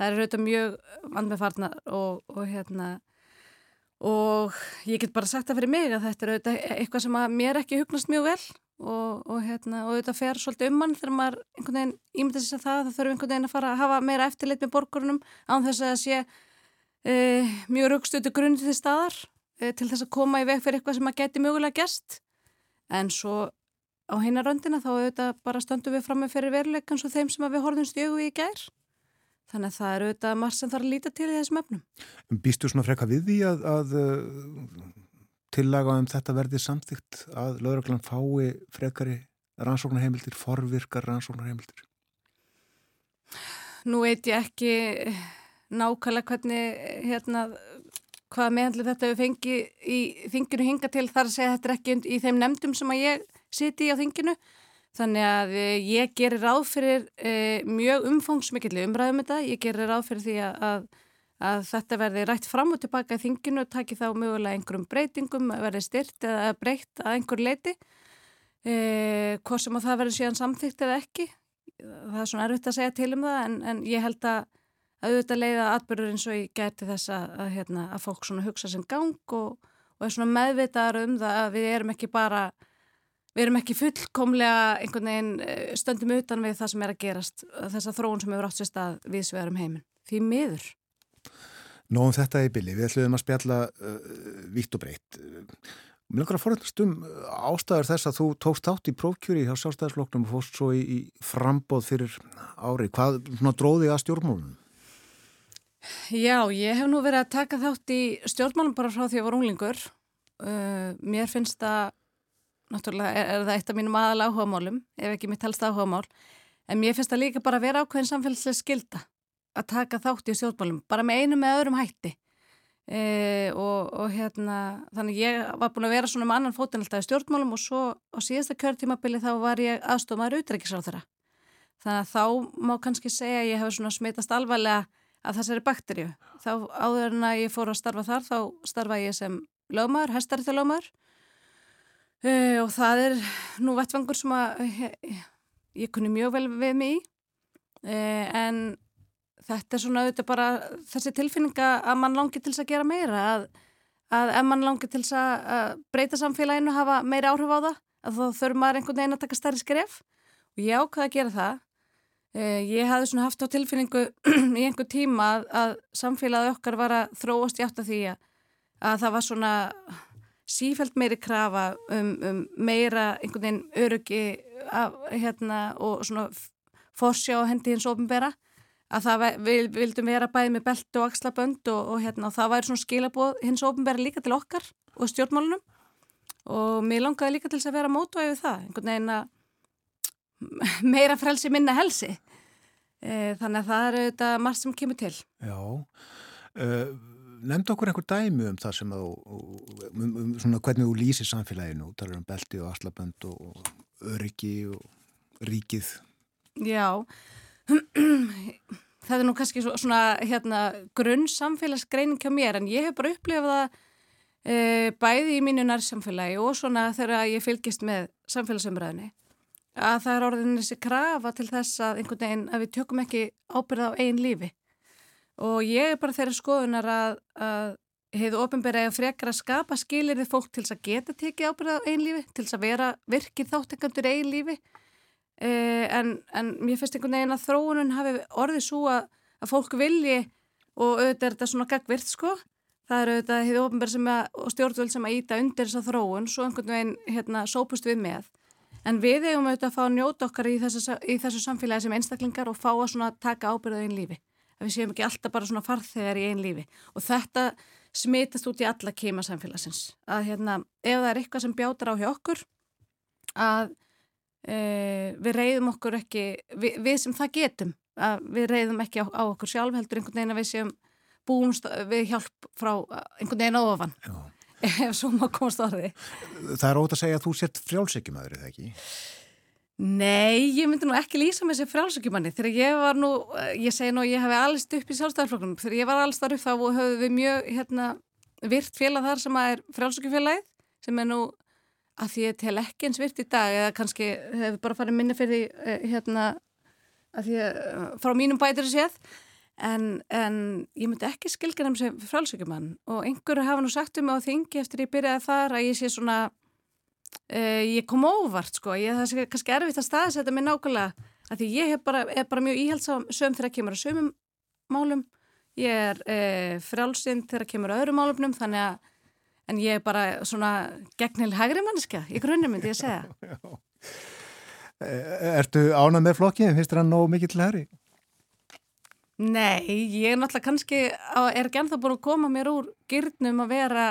það er auðvitað mjög vandmeðfarnar og, og hérna og ég get bara sagt það fyrir mig að þetta er auðvitað eitthvað sem að mér ekki hugnast mjög vel. Og, og hérna og auðvitað fer svolítið um mann þegar maður einhvern veginn ímyndið sér það það þurfum einhvern veginn að fara að hafa meira eftirlit með borgarunum án þess að sé e, mjög raukstötu grunni til staðar e, til þess að koma í veg fyrir eitthvað sem að geti mögulega gæst en svo á hinaröndina þá auðvitað bara stöndum við fram með fyrir veruleikans og þeim sem við horfum stjögu í gær Þannig að það eru auðvitað margt sem þarf að líta til í þessum öfnum. Býstu svona freka við því að, að tillaga um þetta verði samþygt að lögreglan fái frekari rannsóknarheimildir, forvirkar rannsóknarheimildir? Nú veit ég ekki nákvæmlega hvernig hérna, hvað meðhandli þetta við fengi í þinginu hinga til þar að segja að þetta er ekki í þeim nefndum sem að ég siti í á þinginu þannig að eh, ég gerir ráð fyrir eh, mjög umfangsmikilli umræðum þetta, ég gerir ráð fyrir því að, að, að þetta verði rætt fram og tilbaka í þinginu og taki þá mögulega einhverjum breytingum, verði styrt eða breytt að einhver leiti eh, hvort sem að það verði síðan samþygt eða ekki það er svona erfitt að segja til um það en, en ég held að auðvitað leiða atbyrður eins og ég geti þess að, að, hérna, fólk svona hugsa sem gang og, og er svona meðvitaðar um það að við erum ekki bara, við erum ekki fullkomlega einhvern veginn eh, stöndum utan við það sem er að gerast, þessa þróun sem hefur átt sér stað við sverum heiminn. Því miður. Nóum þetta í bylli, við ætlum að spjalla uh, vítt og breytt. Mér langar að forðast um ástæður þess að þú tókst átt í prófkjúri hjá sjálfstæðisfloknum og fórst svo í, í frambóð fyrir ári. Hvað dróði að stjórnmálunum? Já, ég hef nú verið að taka þátt í stjórnmálum bara frá því að ég var unglingur. Uh, mér finnst það, náttúrulega er, er það eitt af mínum aðal áhugamálum, ef ekki mitt helst áhugamál, en mér finnst það líka bara að vera ákveðin samfélagslega skilda að taka þátt í stjórnmálum, bara með einu með öðrum hætti. Uh, og, og hérna, þannig ég var búin að vera svona með annan fótinn alltaf í stjórnmálum og svo á síðasta kjörtímabili þá var ég aðstofmaður útrækisráð þeirra. Þannig að þá má kannski segja að ég hef svona smitast alvarlega af þessari bakterju. Þá áður en að ég fór að starfa þar, þá starfa ég sem lögmaður, hestarittar lögmaður uh, og það er nú vettvangur sem að ég, ég kunni mjög vel við mig í. Uh, en þetta er svona auðvitað bara þessi tilfinninga að mann langi til þess að gera meira að, að ef mann langi til þess að breyta samfélaginu hafa meira áhrif á það að þá þurfum maður einhvern veginn að taka starri skref. Og ég ákvaði að gera það. Ég hafði svona haft á tilfinningu í einhver tíma að, að samfélagið okkar var að þróast í átt af því að, að það var svona sífælt meiri krafa um, um meira einhvern veginn öryggi af, hérna, og svona fórsjá hendi hins ofinbera að það við vildum vera bæði með belt og axlabönd og, og, hérna, og það væri svona skilabóð hins ofinbera líka til okkar og stjórnmálunum. Og mér langaði líka til þess að vera mótvæðið það einhvern veginn að meira frelsi minna helsi. E, þannig að það er auðvitað margt sem kemur til. Já. Uh, Nefnd okkur einhver dæmi um það sem að um, um, svona hvernig þú lýsir samfélaginu. Er um belti og aslabönd og öryggi og ríkið. Já. Það er nú kannski svona hérna, grunn samfélagsgreining hjá mér en ég hef bara upplifað það e, bæði í mínu nærsamfélagi og svona þegar ég fylgist með samfélagsumræðinni að það er orðin þessi krafa til þess að einhvern veginn að við tökum ekki ábyrða á einn lífi og ég er bara þeirra skoðunar að, að heiðu ofinbæri að frekar að skapa skilir við fólk til þess að geta tekið ábyrða á einn lífi, til þess að vera virkið þáttekandur einn lífi. Eh, en, en mér finnst einhvern veginn að þróunun hafi orðið svo að, að fólk vilji og auðvitað er þetta svona gagvirt sko. Það eru auðvitað heiðu ofinbæri og stjórnvöld sem að íta undir þessa þróun svo einhvern veginn hérna, sópust við með. En við eigum auðvitað að fá að njóta okkar í þessu, í þessu samfélagi sem einstaklingar og fá að taka ábyrðað einn lífi. Að við séum ekki alltaf bara svona farþegar í einn lífi. Og þetta smitast út í alla keima samfélagsins. Að hérna, ef það er eitthvað sem bjátar á hjá okkur, að e, við reyðum okkur ekki, við, við sem það getum, að við reyðum ekki á, á okkur sjálf heldur einhvern veginn að við séum búumst við hjálp frá einhvern veginn ofan. Já ef svo má komast orði. Það er ótaf að segja að þú sett frjálsökjumæður, eða ekki? Nei, ég myndi nú ekki lýsa með þessi frjálsökjumanni. Þegar ég var nú, ég segi nú, ég hef alls upp í sjálfstæðarflokkunum. Þegar ég var alls þar upp þá höfðu við mjög hérna, virt félag þar sem er frjálsökjufélagið, sem er nú að því ég tel ekki eins virt í dag, eða kannski hefur bara farið minni fyrir eh, hérna, að því að frá mínum bætir séð En, en ég myndi ekki skilgjana um sem frálsökjumann og einhverju hafa nú sagt um á þingi eftir ég byrjaði þar að ég sé svona, uh, ég kom óvart sko, ég það sé kannski erfitt að staðsetja mig nákvæmlega að því ég bara, er bara mjög íhaldsam söm þegar kemur að sömum málum, ég er uh, frálsinn þegar kemur að öðrum málumnum þannig að, en ég er bara svona gegnil hægri manneska, í grunnum myndi ég segja. Ertu ánað með flokkið, finnst hann nóg mikið til hægri? Nei, ég er náttúrulega kannski, er ekki ennþá búin að koma mér úr gyrnum að vera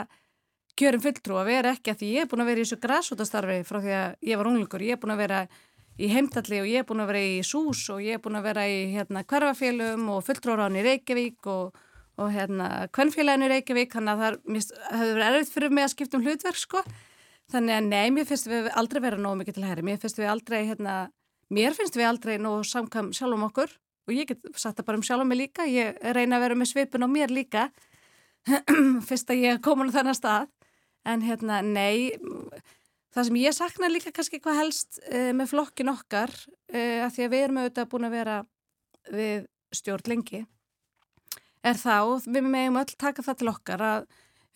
kjörum fulltrú, að vera ekki að því ég er búin að vera í þessu græsútastarfi frá því að ég var unglingur, ég er búin að vera í heimtalli og ég er búin að vera í SÚS og ég er búin að vera í hérna hverfafélum og fulltrúráðin í Reykjavík og, og hérna kvennfélaginu Reykjavík. Þannig að það hefur verið erfitt fyrir mig að skipta um hlutverk sko. Þannig að nei, mér finnst við aldrei vera nógu mikið til hæri, mér finnst við aldrei hérna, mér finnst við aldrei nógu samkam sjálf um okkur. Og ég get satt það bara um sjálf um mig líka, ég reyna að vera með svipun á mér líka. Fyrst að ég komin á þennan stað en hérna, nei það sem ég sakna líka kannski hvað helst uh, með flokkin okkar uh, að því að við erum auðvitað búin að vera við stjórn lengi er þá, við meðum öll taka það til okkar að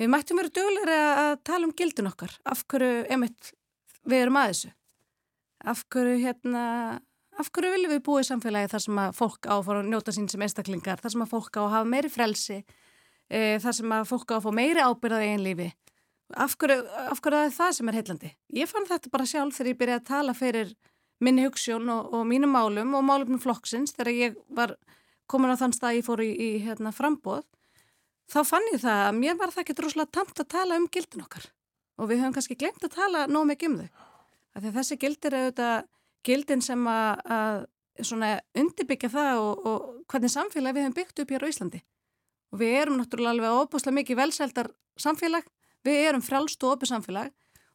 við mættum vera dögulegri að tala um gildin okkar. Af hverju, emitt, við erum að þessu. Af hverju hérna af hverju viljum við búa í samfélagi þar sem að fólk á að fara að njóta sín sem einstaklingar þar sem að fólk á að hafa meiri frelsi e, þar sem að fólk á að fá meiri ábyrðað í einn lífi af hverju, af hverju það er það sem er heillandi ég fann þetta bara sjálf þegar ég byrjaði að tala fyrir minni hugssjón og, og mínum málum og málumnum flokksins þegar ég var komin á þann stað ég fór í, í hérna, frambóð, þá fann ég það að mér var það ekki droslega tamt að tala um gildin okkar og við höfum kannski glemt að tala nóg mikið um þau. Þessi gildir er auðvitað gildin sem að, að undirbyggja það og, og hvernig samfélag við höfum byggt upp hér á Íslandi. Og við erum náttúrulega alveg óbúslega mikið velsældar samfélag, við erum frálst og opið samfélag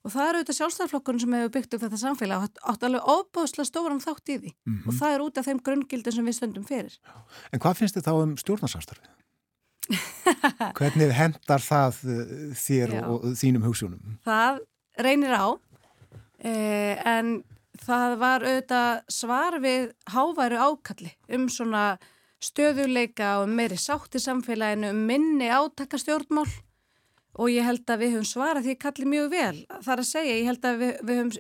og það eru auðvitað sjálfstæðarflokkurinn sem hefur byggt upp þetta samfélag og átt alveg óbúðslega stóran þátt í því mm -hmm. og það er út af þeim grunngildin sem við stöndum fyrir. En hvað finnst þið þá um stjórnarsamstarfið? Hvernig hendar það eh, þér Já. og þínum hugsunum? Það reynir á eh, en það var auðvitað svar við háværu ákalli um svona stöðuleika og meiri sátt í samfélaginu, um minni átakastjórnmál og ég held að við höfum svarað því kallið mjög vel. Það er að segja, ég held að við, við höfum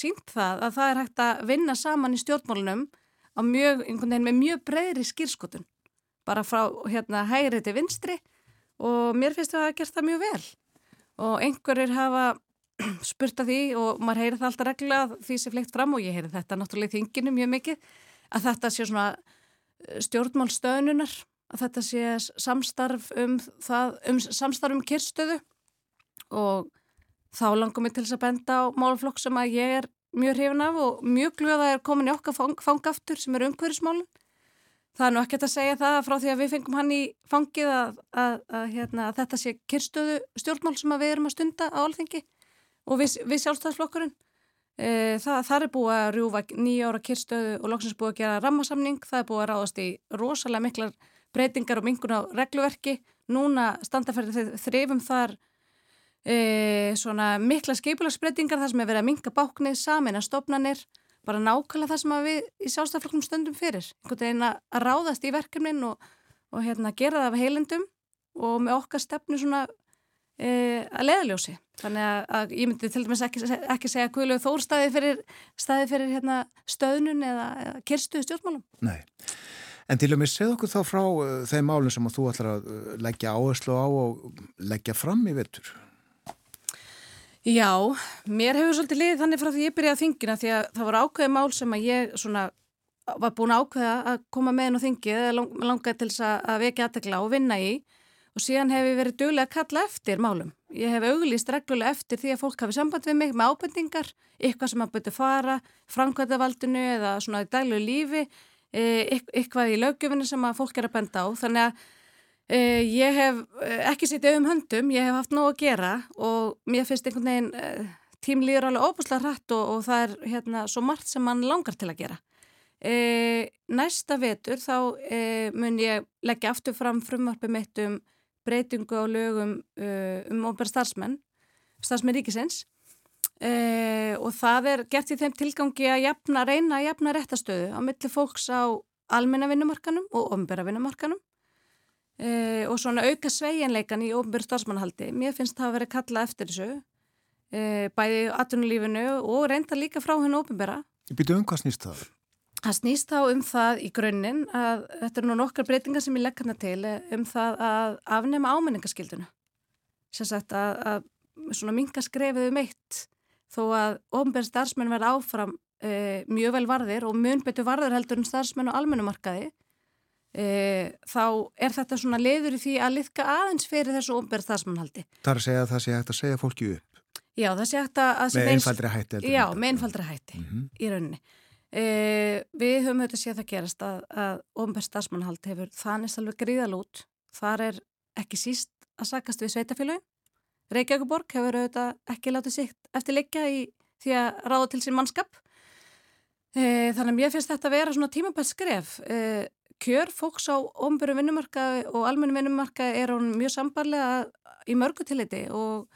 sínt það að það er hægt að vinna saman í stjórnmálunum mjög, með mjög breyðri skýrskotun, bara frá hérna, hægri til vinstri og mér finnst það að gera það mjög vel. Og einhverjir hafa spurt að því og maður heyri það alltaf reglulega því sem fleikt fram og ég heyri þetta náttúrulega í þinginu mjög mikið, að þetta sé svona stjórnmálstöðununar að þetta sé samstarf um, það, um samstarf um kyrstöðu og þá langar mér til þess að benda á málflokk sem að ég er mjög hrifin af og mjög glöða er komin í okkar fang, fangaftur sem er umhverjismálun. Það er nú ekkert að segja það frá því að við fengum hann í fangið að, að, að, hérna, að þetta sé kyrstöðu stjórnmál sem við erum að stunda á alþengi og við, við sjálfstæðsflokkurinn. E, það, það er búið að rjúfa nýjára kyrstöðu og loksins búið að gera rammasamning. Það er búið að ráðast í rosalega miklar breytingar og mingun á regluverki. Núna standafærið þrifum þar e, svona mikla skipulagsbreytingar þar sem er verið að minga báknið samin að stopnanir, bara nákvæmlega það sem við í sjálfstaflokkum stöndum fyrir. Einhvern veginn að ráðast í verkefnin og, og hérna, gera það af heilendum og með okkar stefnu svona e, að leðaljósi. Þannig að, að ég myndi til dæmis ekki, ekki segja að Guðlaug Þór staði fyrir, fyrir hérna, stöðnun eða, eða kirstuðu stjórnmálum. Nei. En til og með segð okkur þá frá uh, þeim málum sem þú ætlar að uh, leggja áherslu á og leggja fram í vettur. Já, mér hefur svolítið liðið þannig frá því ég byrjaði að þingina því að það var ákveðið mál sem að ég svona var búin ákveða að koma með á þingið eða lang, langaði til þess að vekja aðtegla og vinna í og síðan hef ég verið dögulega að kalla eftir málum. Ég hef auglýst reglulega eftir því að fólk hafi samband við mig með ábendingar, eitthvað sem að byrja fara, framkvæmdavaldinu e, eitthvað í lögjöfinu sem að fólk er að benda á þannig að e, ég hef e, ekki sittið um höndum, ég hef haft nóg að gera og mér finnst einhvern veginn e, tímlýður alveg óbúslega hratt og, og það er hérna svo margt sem mann langar til að gera. E, næsta vetur þá mun ég leggja aftur fram frumvarpi mitt um breytingu á lögum um óbæra starfsmenn, starfsmenn ríkisins Eh, og það er gert í þeim tilgangi að jafna, reyna að jafna réttastöðu á milli fólks á almenna vinnumarkanum og ofnbæra vinnumarkanum eh, og svona auka sveiginleikan í ofnbæra starfsmannhaldi. Mér finnst það að vera kalla eftir þessu, eh, bæði í atvinnulífinu og reynda líka frá hennu ofnbæra. Býtu um hvað snýst það? Það snýst þá um það í grunninn að þetta er nú nokkar breytingar sem ég legg hana til um það að afnema ámenningaskilduna. Sérsagt að, að svona minga skrefið um eitt þó að ofnbjörn starfsmenn verða áfram e, mjög vel varðir og mjög betur varðir heldur en starfsmenn á almennumarkaði e, þá er þetta svona leiður í því að liðka aðeins fyrir þessu ofnbjörn starfsmennhaldi. Það er að segja að það sé hægt að segja fólki upp. Já, það sé hægt að... Með einfaldri hætti. Já, með einfaldri hætti mm -hmm. í rauninni. E, við höfum auðvitað séð það gerast að, að ofnbjörn starfsmennhald hefur þannig alveg gríðalút Þar er ekki síst að sakast við sveitafélagin. Reykjavíkuborg hefur auðvitað ekki látið sitt eftir leikja í því að ráða til sín mannskap. E, þannig að mér finnst þetta að vera svona tímabært skref. E, kjör fóks á omburu vinnumarka og almennu vinnumarka er hún mjög sambarlega í mörgu tilliti og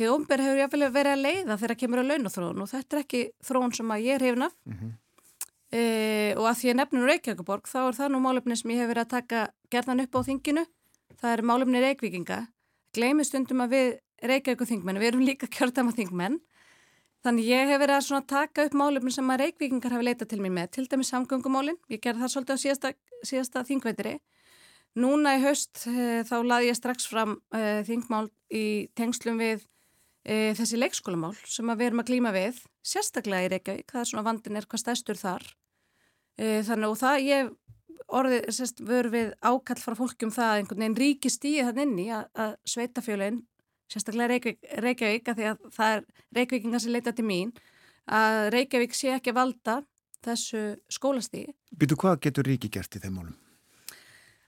hefur ombur hefur jáfnvel verið að leiða þegar kemur að launathróun og þetta er ekki þróun sem að ég er hefnaf. Mm -hmm. e, og að því að nefnum Reykjavíkuborg þá er það nú málefni sem ég hefur verið að taka gerðan upp á þinginu. Það er málefni Reykvíkinga. Gleimi stundum að við Reykjavíku þingmenn, við erum líka kjörtama þingmenn Þannig ég hef verið að svona taka upp málefni sem að reykvíkingar hafi leitað til mér með, til dæmis samgöngumálinn, ég gerði það svolítið á síðasta, síðasta þingveitiri. Núna í haust e, þá laði ég strax fram e, þingmál í tengslum við e, þessi leikskólamál sem að við erum að klíma við, sérstaklega í Reykjavík, það er svona vandin er hvað stæstur þar. Þannig og það ég orðið, sérst, vör við ákall frá fólkjum það að einhvern veginn ríki stíði þann inni að, að sveitafjölinn sérstaklega Reykjavík, Reykjavík að því að það er Reykjavíkingar sem leita til mín að Reykjavík sé ekki valda þessu skólastígi. Býtu hvað getur ríki gert í þeim málum?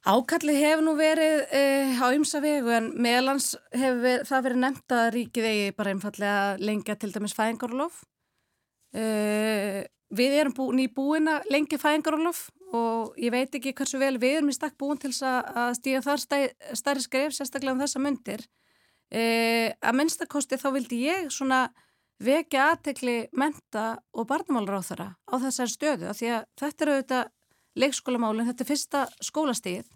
Ákalli hefur nú verið e, á ymsa vegu en meðlans hefur það verið nefnt að ríkið eigi bara einfallega lengja til dæmis fæðingarólof. E, við erum bú, nýbúin að lengja fæðingarólof og ég veit ekki hversu vel við erum í stakk búin til að stíga þar stærri skref sérstaklega um þessa myndir. E, að minnstakosti þá vildi ég svona vekja aðtekli menta og barnamálur á þeirra á þessar stöðu af því að þetta eru auðvitað leikskólamálinn, þetta er fyrsta skólastíð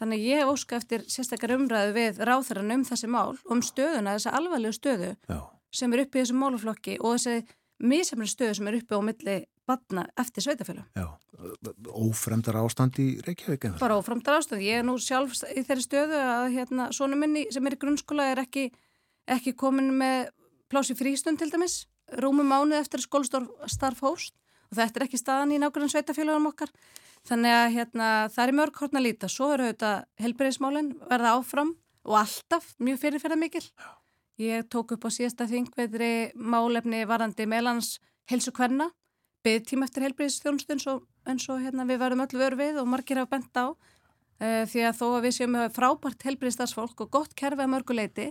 þannig ég hef óska eftir sérstakar umræðu við ráþarann um þessi mál um stöðuna, þessi alvarlegu stöðu Já. sem er uppi í þessum máluflokki og þessi mísefnir stöðu sem er uppi á milli batna eftir sveitafélum. Já, ófremdar ástand í Reykjavík? Bara ófremdar ástand. Ég er nú sjálf í þeirri stöðu að hérna, svona minni sem er í grunnskóla er ekki, ekki komin með plási frístund til dæmis, rúmum mánuð eftir skólastarf hóst og þetta er ekki staðan í nákvæmlega sveitafélagum okkar. Þannig að hérna, það er mörg hórn að líta. Svo eru þetta helbreyðismálinn verða áfram og alltaf mjög fyrirferða mikil. Ég tók upp á síðasta þingveitri málefni varandi meðlans helsu hverna byggtíma eftir heilbríðisþjónustun eins og hérna, við verðum öll vör við og margir hafa bent á uh, því að þó að við séum frábært heilbríðistarsfólk og gott kerfi að mörguleiti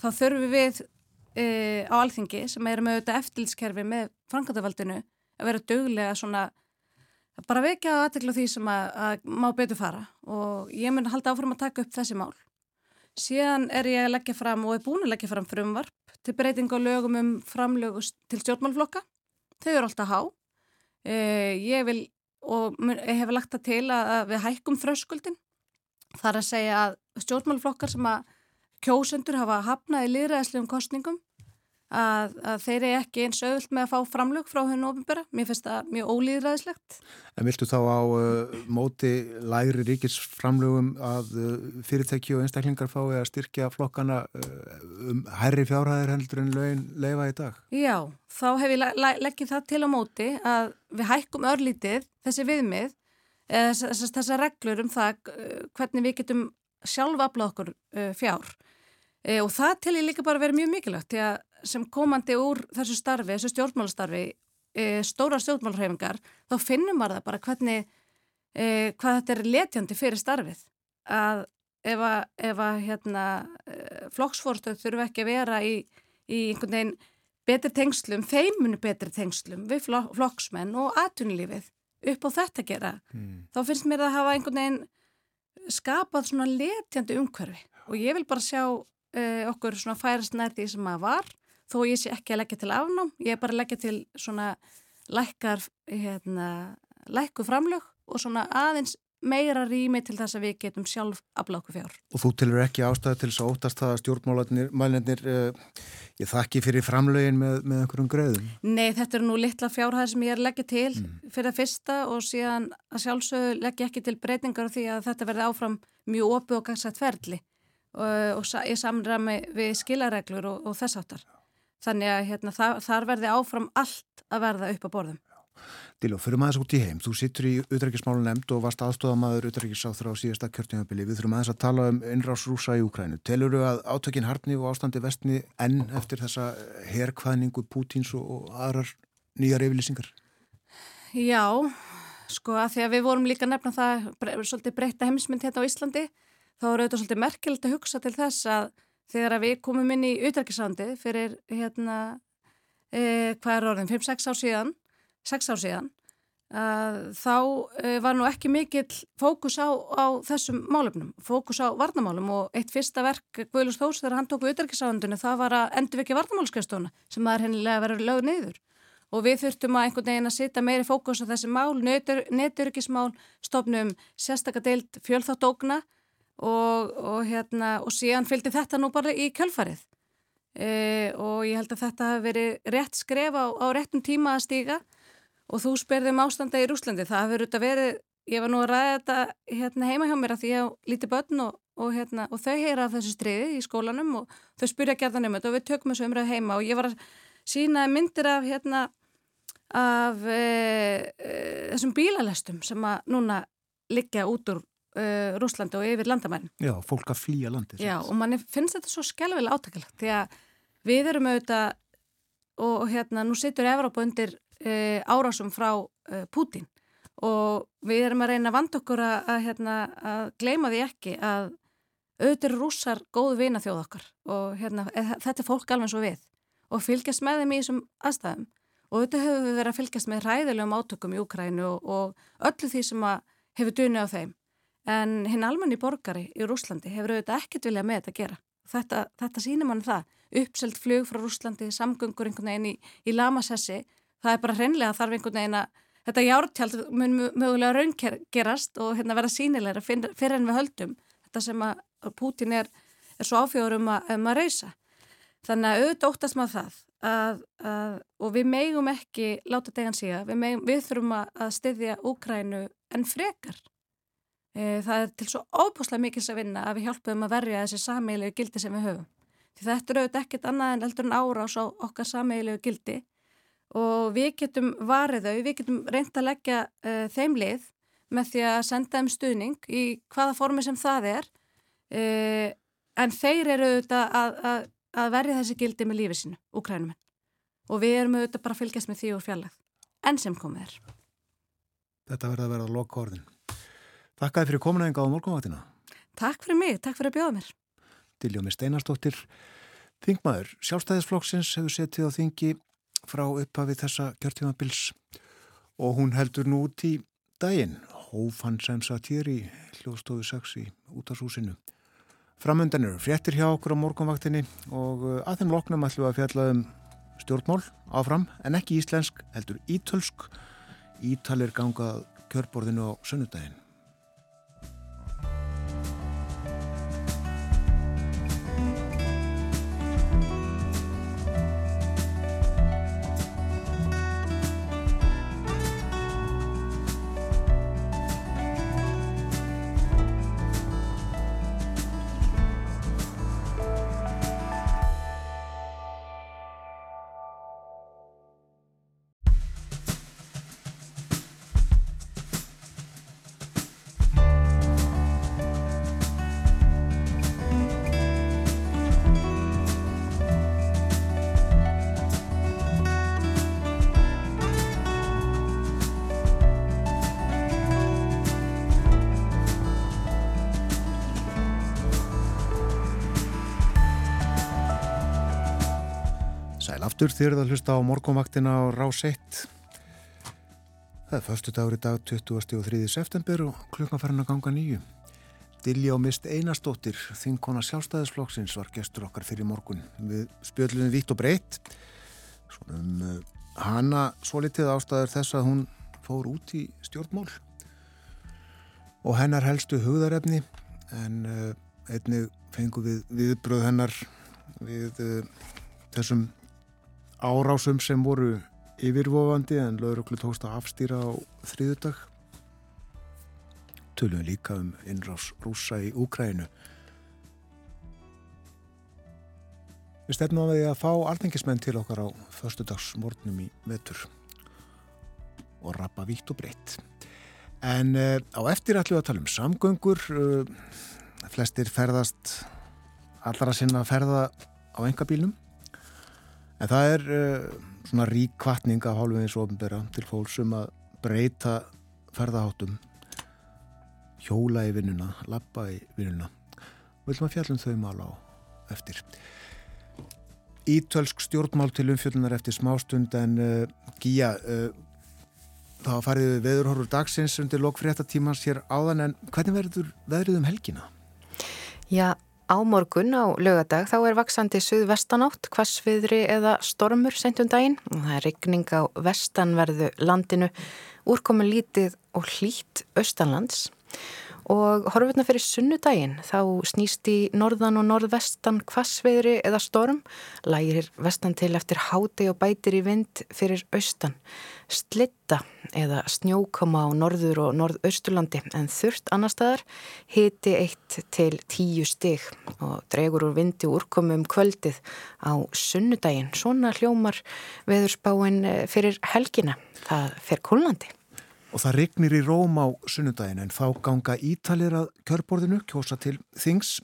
þá þurfum við uh, á alþingi sem erum auðvitað eftirlitskerfi með frangatavaldinu að vera döglega svona bara vekja aðtekla því sem að, að má betur fara og ég mun halda áfram að taka upp þessi mál. Síðan er ég að leggja fram og er búin að leggja fram frumvarp til breyting á lögum um framlög til stjórnmálflokka. Þau eru alltaf há ég vil og ég hef lagt það til að, við hækkum þröskuldin. Það er að segja að stjórnmálflokkar sem að kjósendur hafa hafnað í liðræðislegum kostningum að, að þeir eru ekki eins auðvilt með að fá framlög frá hennu ofinbera. Mér finnst það mjög ólýðræðislegt. En viltu þá á uh, móti læri ríkisframlögum að uh, fyrirtæki og einstaklingar fái að styrkja flokkana uh, um herri fjárhæðir heldur en lögin leifa í dag? Já, þá hef ég leggið það til á móti að við hækkum örlítið þessi viðmið, þessar reglur um það uh, hvernig við getum sjálfa aflað okkur uh, fjár. E, og það til ég líka bara verið mjög mikilvægt því að sem komandi úr þessu starfi, þessu stjórnmálastarfi, e, stóra stjórnmálarhefingar, þá finnum maður það bara hvernig, e, hvað þetta er letjandi fyrir starfið. Að ef að, ef að hérna, e, flokksfórstöð þurfu ekki að vera í, í einhvern veginn betri tengslum, þeimunu betri tengslum við flokksmenn og atvinnulífið upp á þetta gera, mm. þá finnst mér að hafa einhvern veginn skapað svona letjandi umhverfi og ég vil bara sjá uh, okkur svona færast nær því sem maður var þó ég sé ekki að leggja til afnám, ég er bara að leggja til svona lækkar, hérna, lækku framlög og svona aðeins meira rými til þess að við getum sjálf afláku fjár. Og þú tilur ekki ástæði til þess að óttast það að stjórnmálanir uh, ég þakki fyrir framlögin með, með einhverjum gröðum? Nei, þetta er nú litla fjárhæð sem ég er leggja til mm. fyrir að fyrsta og síðan að sjálfsögðu leggja ekki til breytingar því að þetta verði áfram mjög opið og gangsætt ferli og, og í samræmi við skilareglur og, og þess aftar. Þannig að hérna, það, þar verði áfram allt að verða upp á borðum. Díló, fyrir maður út í heim, þú sittur í utrækismálu nefnd og varst aðstofamaður utrækisáþra á síðasta kjörtjumabili. Við þurfum aðeins að tala um innrás rúsa í Ukrænu. Telur þú að átökin harfni og ástandi vestni enn eftir þessa herrkvæðningu Pútins og aðrar nýjar yfirlýsingar? Já, sko að því að við vorum líka nefna það svolítið breytta heimsmynd hérna á Íslandi þá er auðvitað svolítið merkilegt að hugsa til þess að þegar við komum inn í utrækisandi fyrir hérna, e, hvað er orðin, 5-6 ár síðan, 6 ár síðan, að þá e, var nú ekki mikill fókus á, á þessum málefnum, fókus á varnamálum og eitt fyrsta verk Guðlús Þórs þegar hann tók við utrækisandinu það var að endur ekki varnamálskestóna sem að er hennilega verið lögð niður. Og við þurftum að einhvern veginn að sitja meiri fókus á þessi mál, neturökismál, stofnum sérstakadeild fjölþáttókna og, og, hérna, og síðan fylgdi þetta nú bara í kjölfarið. E, og ég held að þetta hafi verið rétt skref á, á réttum tíma að stíga og þú spyrðum ástanda í Rúslandi, það hafi verið, ég var nú að ræða þetta hérna, heima hjá mér að því ég líti börn og, og hérna, þau heyra af þessu stríði í skólanum og þau spyrja gerðan um þetta og við tökum þessu umræðu heima og ég var að sína myndir af hérna af e, e, þessum bílalestum sem að núna liggja út úr uh, Rúslandi og yfir landamærin. Já, fólk að flýja landi. Já, og manni finnst þetta svo skelvilega átakilagt því að við erum auðvitað og, og hérna, nú sittur Evrópa undir uh, árásum frá uh, Pútín og við erum að reyna að vanda okkur að, að, hérna, að gleima því ekki að auðvitað eru rússar góðu vina þjóð okkar og hérna, e, þetta er fólk alveg svo við og fylgjast með þeim í þessum aðstæðum og auðvitað hefur við verið að fylgjast með ræðilegum átökum í Ukrænu og, og öllu því sem hefur dunni á þeim en hinn almenni borgari í Rúslandi hefur auðvitað ekkert viljað með þetta að gera. Þetta, þetta sínir mann það. Uppselt flug frá Rúslandi, samgöngur einhvern veginn í, í Lamassessi, það er bara hreinlega þarf einhvern veginn að þetta jártjald mun mögulega raungerast og hérna verða sínilegra fyrir en við höldum. Þetta sem að Pútin er, er svo áfjóður um að, um að reysa. Þannig að auðvitað óttast maður það að, að, og við megum ekki láta degan síga, við, við þurfum að styðja Úkrænu en frekar það er til svo óbúslega mikils að vinna að við hjálpum að verja þessi sameilegu gildi sem við höfum. Því þetta er auðvitað ekkert annað en eldur en árás á okkar sameilegu gildi. Og við getum varið þau, við getum reynd að leggja uh, þeim lið með því að senda þeim stuðning í hvaða formi sem það er. Uh, en þeir eru auðvitað að, að, að verja þessi gildi með lífið sinu, úkrænumenn og við erum auðvitað bara að fylgjast með því úr fjallag enn sem komið er. Þetta verður að vera að Þakkaði fyrir kominæðinga á morgunvaktina. Takk fyrir mig, takk fyrir að bjóða mér. Diljómi Steinarstóttir, þingmaður sjálfstæðisflokksins hefur setið á þingi frá upphafi þessa kjörtímabils og hún heldur nú út í daginn. Hóf hann sem satt hér í hljóðstofu 6 í útashúsinu. Framöndan eru fréttir hjá okkur á morgunvaktinni og að þeim loknum ætlum að fjalla um stjórnmál áfram en ekki íslensk, heldur ítölsk. Ítalir gangað kjörborðinu á sunnudaginn. Aftur þýrða að hlusta á morgunvaktina á Rás 1. Það er förstu dagur í dag 23. september og klukkan farin að ganga nýju. Dilja og mist einastóttir, þinkona sjálfstæðisflokksins var gestur okkar fyrir morgun. Við spjöldum vitt og breytt. Um uh, hana svo litið ástæður þess að hún fór út í stjórnmál og hennar helstu hugðarefni en uh, einnig fengum við viðbröð hennar við uh, þessum árásum sem voru yfirvofandi en lauruglu tókst að afstýra á þriðudag. Tölum líka um innrás rúsa í Úkrænu. Við stefnum á því að fá alþengismenn til okkar á förstudagsmórnum í vetur og rappa vítt og breytt. En uh, á eftir ætlum við að tala um samgöngur. Uh, flestir ferðast allra sinna að ferða á engabílnum En það er uh, svona rík kvartning af og ofnbæra til fólksum að breyta ferðaháttum, hjóla í vinnuna, lappa í vinnuna að fjallum þau mál á eftir. Ítölsk stjórnmál til umfjöllunar eftir smástund en uh, Gíja, uh, þá farið við veðurhorfur dagsins undir lokfréttatímans hér áðan en hvernig verður veðrið um helgina? Já, á morgun á lögadag þá er vaksandi suðvestanátt, hvassviðri eða stormur sendum daginn. Og það er regning á vestanverðu landinu, úrkomin lítið og hlýtt austanlands. Og horfurna fyrir sunnudaginn þá snýst í norðan og norðvestan kvassveðri eða storm lægir vestan til eftir háti og bætir í vind fyrir austan slitta eða snjókoma á norður og norðausturlandi en þurft annar staðar hiti 1 til 10 stig og dregur úr vindi úrkomi um kvöldið á sunnudaginn. Svona hljómar veðurspáin fyrir helgina. Það fer kólandi Og það regnir í Róm á sunnudagin en þá ganga ítalir að kjörborðinu kjósa til Þings.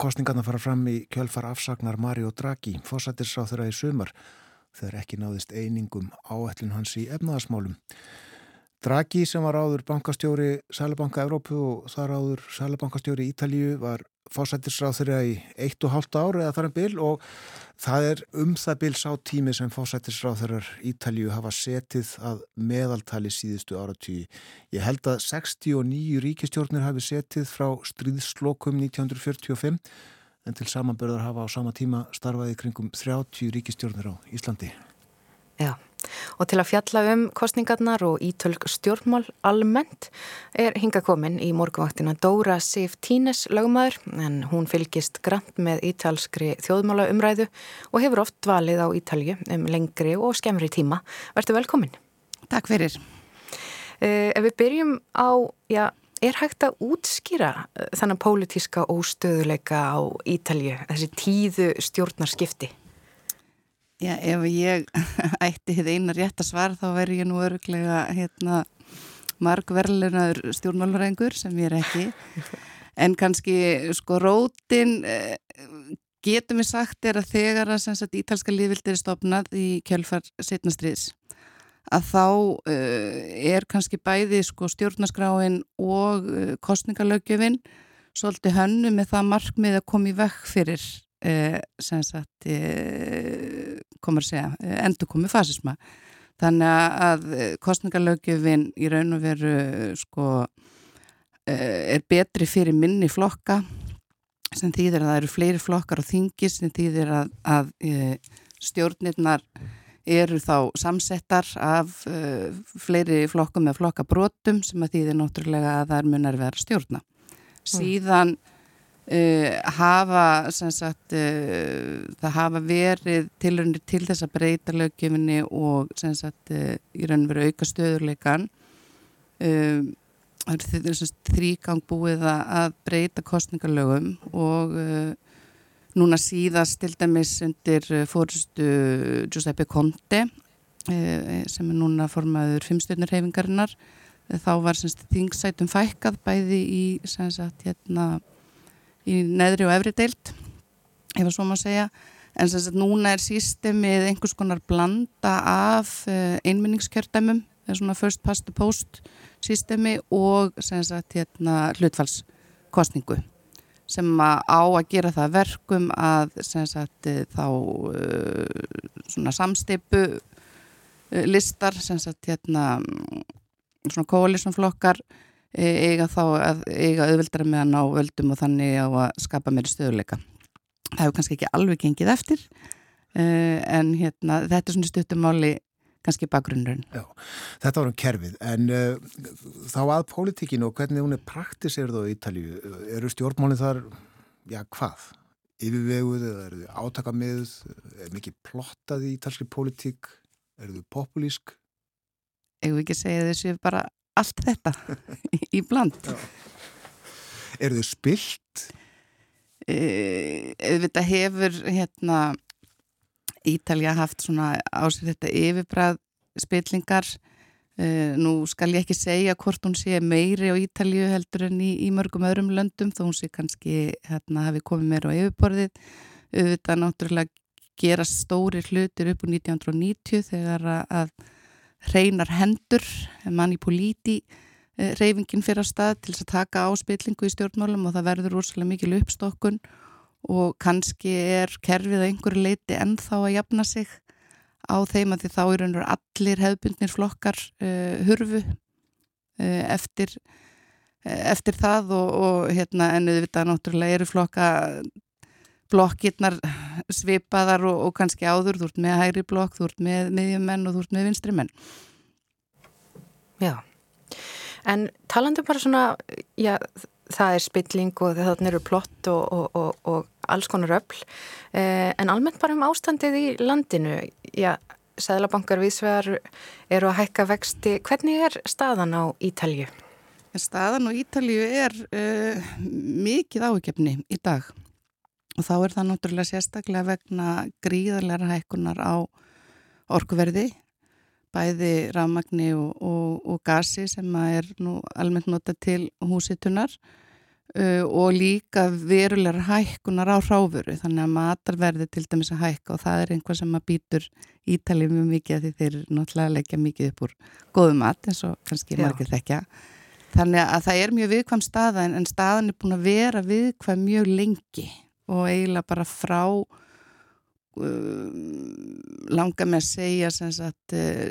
Kostningarna fara fram í kjölfar afsagnar Mario Draghi, fósættisráð þeirra í sumar þegar ekki náðist einingum áætlun hans í efnaðasmálum. Draghi sem var áður bankastjóri Sælabanka Evrópu og þar áður Sælabankastjóri Ítalíu var fósættisráð þeirra í eitt og hálft ár eða þar en bil og það er um það bil sá tími sem fósættisráð þeirrar Ítalíu hafa setið að meðaltali síðustu áratvíi. Ég held að 69 ríkistjórnir hafi setið frá stríðslokum 1945 en til samanbörðar hafa á sama tíma starfaði kringum 30 ríkistjórnir á Íslandi. Já, og til að fjalla um kostningarnar og ítölg stjórnmál almennt er hinga komin í morguvaktina Dóra Sif Tínes lögmaður en hún fylgist grant með ítalskri þjóðmála umræðu og hefur oft valið á Ítalju um lengri og skemmri tíma. Verður velkomin. Takk fyrir. Uh, ef við byrjum á, já, er hægt að útskýra uh, þannig pólitíska óstöðuleika á Ítalju, þessi tíðu stjórnarskipti? Já, ef ég ætti þið eina rétt að svara þá verður ég nú öruglega hérna, margverlunar stjórnmálurrengur sem ég er ekki en kannski sko rótin eh, getum við sagt er að þegar að ítalska lífvildir er stopnað í kjölfar setnastriðs að þá uh, er kannski bæði sko, stjórnaskráin og uh, kostningalögjöfin svolítið hönnu með það markmið að koma í vekk fyrir uh, sem sagt komur að segja, endur komið fasisma. Þannig að kostningalögjöfin í raun og veru sko er betri fyrir minni flokka sem þýðir að það eru fleiri flokkar á þingi sem þýðir að, að stjórnirnar eru þá samsettar af uh, fleiri flokkum eða flokkabrótum sem að þýðir náttúrulega að er munar vera stjórna. Síðan uh, hafa, sagt, uh, það hafa verið tilröndir til þess að breyta löggefinni og sagt, í raun veru auka stöðurleikan. Það er þrýgang búið að breyta kostningalögum og Núna síðast til dæmis undir fórstu Giuseppe Conte sem er núna formaður fimmstjórnirhefingarinnar þá var semst þingsætum fækkað bæði í, sagt, hérna, í neðri og efri deilt ef að svo maður segja. En sem sagt núna er sístemið einhvers konar blanda af einminningskjördæmum svona first past the post sístemi og sem sagt hérna hlutfallskostningu sem á að gera það verkum að sagt, þá uh, svona samsteipu uh, listar sagt hérna svona kóalisumflokkar eiga þá að eiga auðvildara með að ná völdum og þannig á að skapa meiri stöðuleika. Það hefur kannski ekki alveg gengið eftir uh, en hérna þetta er svona stuttumáli kannski bakgrunnurinn. Já, þetta var um kerfið, en uh, þá að pólitíkinu og hvernig hún er praktiserð á Ítalíu, eru stjórnmálinn þar, já hvað, yfirveguð eða eru þau átakamið, er mikið plottað í ítalski pólitík, eru þau populísk? Egu ekki segja þessu bara allt þetta í bland. Eru þau spilt? Uh, þetta hefur hérna Ítalja haft svona á sig þetta yfirbræð spillingar. Uh, nú skal ég ekki segja hvort hún sé meiri á Ítalju heldur en í, í mörgum öðrum löndum þó hún sé kannski hérna hafi komið meira á yfirborðið. Auðvitað náttúrulega gera stóri hlutir upp úr 1990 þegar að hreinar hendur manipulíti e, reyfingin fyrir að stað til að taka á spillingu í stjórnmálum og það verður úrslega mikil uppstokkun og kannski er kerfið að einhverju leiti ennþá að jafna sig á þeim að því þá eru allir hefðbundnir flokkar uh, hurfu uh, eftir, uh, eftir það og, og hérna en auðvitað náttúrulega eru flokka blokkirnar svipaðar og, og kannski áður, þú ert með hægri blokk, þú ert með miðjumenn og þú ert með vinstri menn. Já, en talandu bara svona, já, það er spilling og þannig eru plott og, og, og alls konar öll, eh, en almennt bara um ástandið í landinu, já, Sæðlabankar viðsvegar eru að hækka vexti, hvernig er staðan á Ítalju? Staðan á Ítalju er uh, mikið áhugjefni í dag. Og þá er það náttúrulega sérstaklega vegna gríðarlega hækkunar á orkuverði, bæði rafmagni og, og, og gasi sem er nú almennt nota til húsitunar uh, og líka verulegar hækkunar á ráfuru þannig að matarverði til dæmis að hækka og það er einhvað sem að býtur ítalið mjög mikið að því þeir náttúrulega leggja mikið upp úr góðu mat eins og kannski margir þekkja. Þannig að það er mjög viðkvæm staða en, en staðan er búin að vera viðkvæm mjög lengi og eiginlega bara frá langa með að segja sagt uh,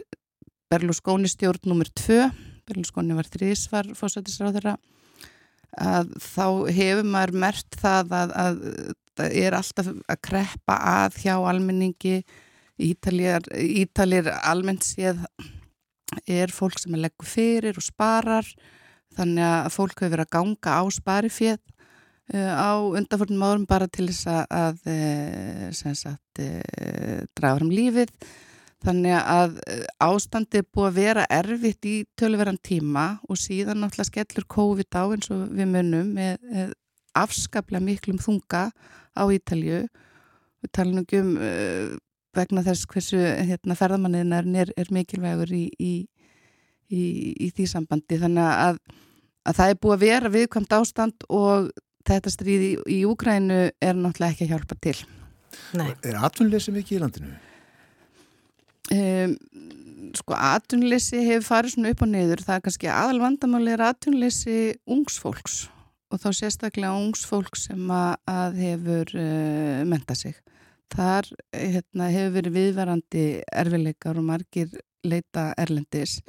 Berlusconi stjórn nummer 2 Berlusconi var þrísvar fósættisráðara að þá hefur maður mert það að, að það er alltaf að kreppa að hjá almenningi. Ítalir, Ítalir almennt séð er fólk sem er leggur fyrir og sparar þannig að fólk hefur verið að ganga á sparifétt uh, á undanförnum árum bara til þess að uh, sagt, uh, draga fram lífið. Þannig að ástandi er búið að vera erfitt í töluverðan tíma og síðan náttúrulega skellur COVID á eins og við munum með afskaplega miklum þunga á Ítalju við talum ekki um vegna þess hversu hérna, ferðamanniðin er, er mikilvægur í, í, í, í því sambandi. Þannig að, að það er búið að vera viðkvæmt ástand og þetta stríði í Úgrænu er náttúrulega ekki að hjálpa til Nei. Er atvinnleysi mikið í landinu? Um, sko atvinnleysi hefur farið svona upp og niður það er kannski aðal vandamáli er atvinnleysi ungsfólks og þá sérstaklega ungsfólks sem að, að hefur uh, mentað sig Þar hérna, hefur verið viðverandi erfileikar og margir leita erlendis.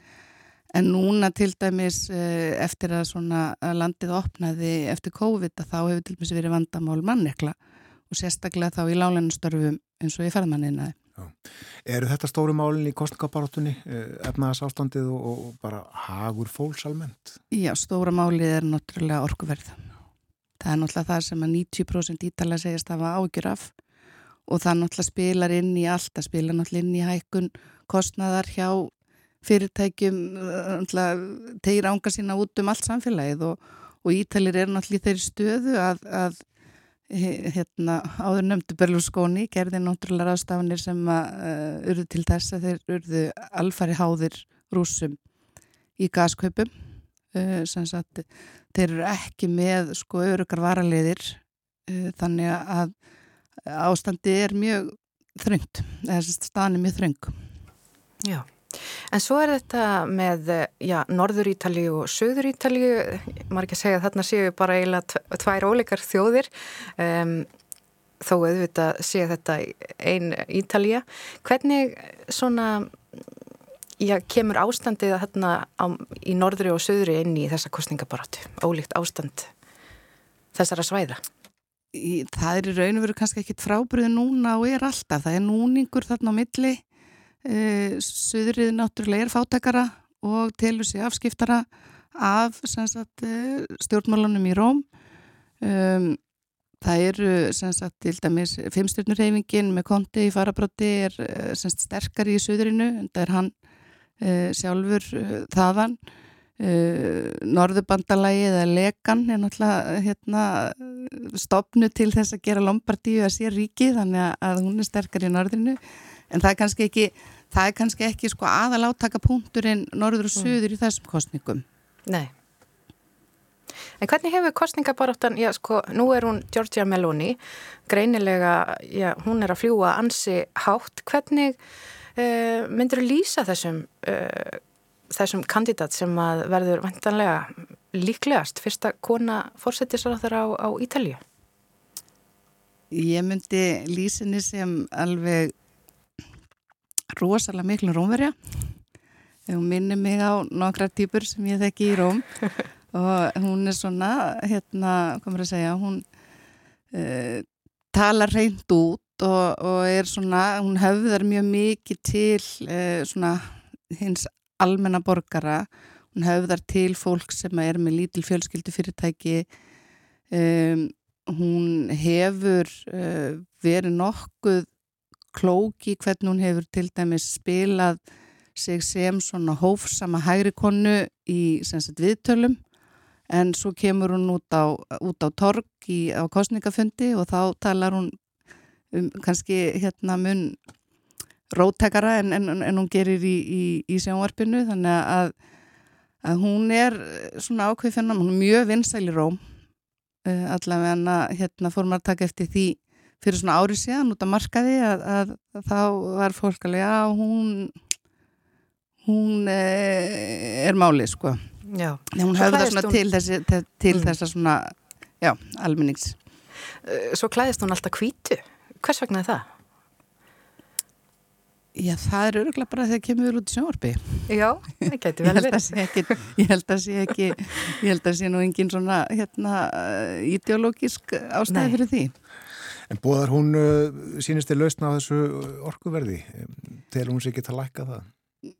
En núna til dæmis eh, eftir að, að landið opnaði eftir COVID þá hefur til dæmis verið vandamál mannekla og sérstaklega þá í lálennustörfum eins og í ferðmanniðnaði. Eru þetta stóru málinn í kostningabarátunni, eh, efnaðas ástandið og, og bara hagur fólks almennt? Já, stóra málið er náttúrulega orkuverð. Það er náttúrulega það sem að 90% ítala segist að hafa ágjur af og það náttúrulega spilar inn í allt, það spilar náttúrulega inn í hækkun kostnaðar hjá fyrirtækjum, tegir ánga sína út um allt samfélagið og, og Ítalir er náttúrulega í þeirri stöðu að, að hérna, áður nöfndu Berlusconi gerði náttúrulega ráðstafanir sem að uh, urðu til þess að þeir urðu alfari háðir rúsum í gaskaupum uh, sem sagt þeir eru ekki með sko örugar varaliðir uh, þannig að ástandi er mjög þröngt, þess staðan er mjög þröng. Já, en svo er þetta með, já, Norður Ítalíu og Suður Ítalíu, maður ekki að segja að þarna séu bara eiginlega tvær óleikar þjóðir, um, þó auðvitað séu þetta einn Ítalíu. Hvernig svona, já, kemur ástandið þarna á, í Norðri og Suðri inn í þessa kostningabaratu, ólíkt ástand þessara svæða? það er í raun og veru kannski ekkit frábriðu núna og er alltaf, það er núningur þarna á milli e, Suðrið náttúrulega er fátakara og telur sig afskiptara af sagt, e, stjórnmálunum í Róm. Um, það eru sagt, til dæmis fimmstjórnurhefingin með konti í farabróti er e, sagt, sterkari í Suðrinu en það er hann e, sjálfur þaðan. Uh, Norðubandalagi eða lekan er náttúrulega hérna, stopnu til þess að gera Lombardíu að sé ríki þannig að hún er sterkar í norðinu en það er kannski ekki, það er kannski ekki sko aðal átaka punkturinn norður og söður mm. í þessum kostningum Nei En hvernig hefur kostningabaráttan, já sko, nú er hún Giorgia Meloni, greinilega, já, hún er að fljúa ansi hátt, hvernig uh, myndur þú lýsa þessum uh, þessum kandidat sem að verður vantanlega líklegast fyrsta kona fórsetisráþur á, á Ítalju? Ég myndi lýsinni sem alveg rosalega miklu rómverja. Hún minnir mig á nokkra týpur sem ég þekki í róm og hún er svona, hérna, komur að segja, hún uh, talar reynd út og, og er svona, hún höfðar mjög mikið til uh, svona hins almenna borgara. Hún höfðar til fólk sem er með lítil fjölskyldu fyrirtæki. Um, hún hefur uh, verið nokkuð klóki hvernig hún hefur til dæmis spilað sig sem svona hófsama hægri konu í sagt, viðtölum. En svo kemur hún út á, út á torg í, á kostningafundi og þá talar hún um kannski hérna mun róttekara en, en, en hún gerir í, í, í sjónvarpinu. Þannig að, að hún er svona ákveð fennan, hún er mjög vinsæl í róm uh, allavega hérna fór maður að taka eftir því fyrir svona árið síðan út af markaði að, að, að þá var fólk alveg að hún hún e, er málið sko. Já. hún höfða svona hún... til, þessi, til, mm. þessa svona já, almennings. Svo klæðist hún alltaf kvítu hvers vegna er það? Já, það er öruglega bara þegar kemur út í sjónvarpi. Já, það getur vel verið. Ég held að sé ekki ég held að sé nú engin svona hérna, ideológisk ástæði fyrir því En búðar hún uh, sínist til lausna á þessu orkuverði? Til hún sé ekki að lækka það?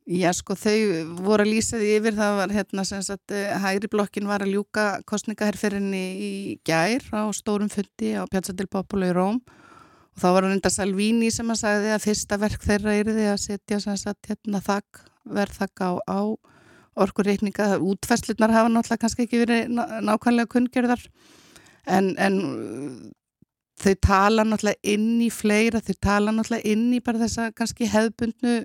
Já sko þau voru að lýsa því yfir. Það var hérna sem sagt eh, hægri blokkin var að ljúka kostningaherrferinni í gær á stórum fundi á Popolo í Róm. Og þá var hann enda Salvini sem að sagði að fyrsta verk þeirra er því að setja sem sagt hérna þakk, verðþakk á, á orkurreikninga, útfæslunar hafa náttúrulega kannski ekki verið nákvæmlega kunngjörðar en, en þau tala náttúrulega inn í fleira, þau tala náttúrulega inn í bara þessa kannski hefðbundnu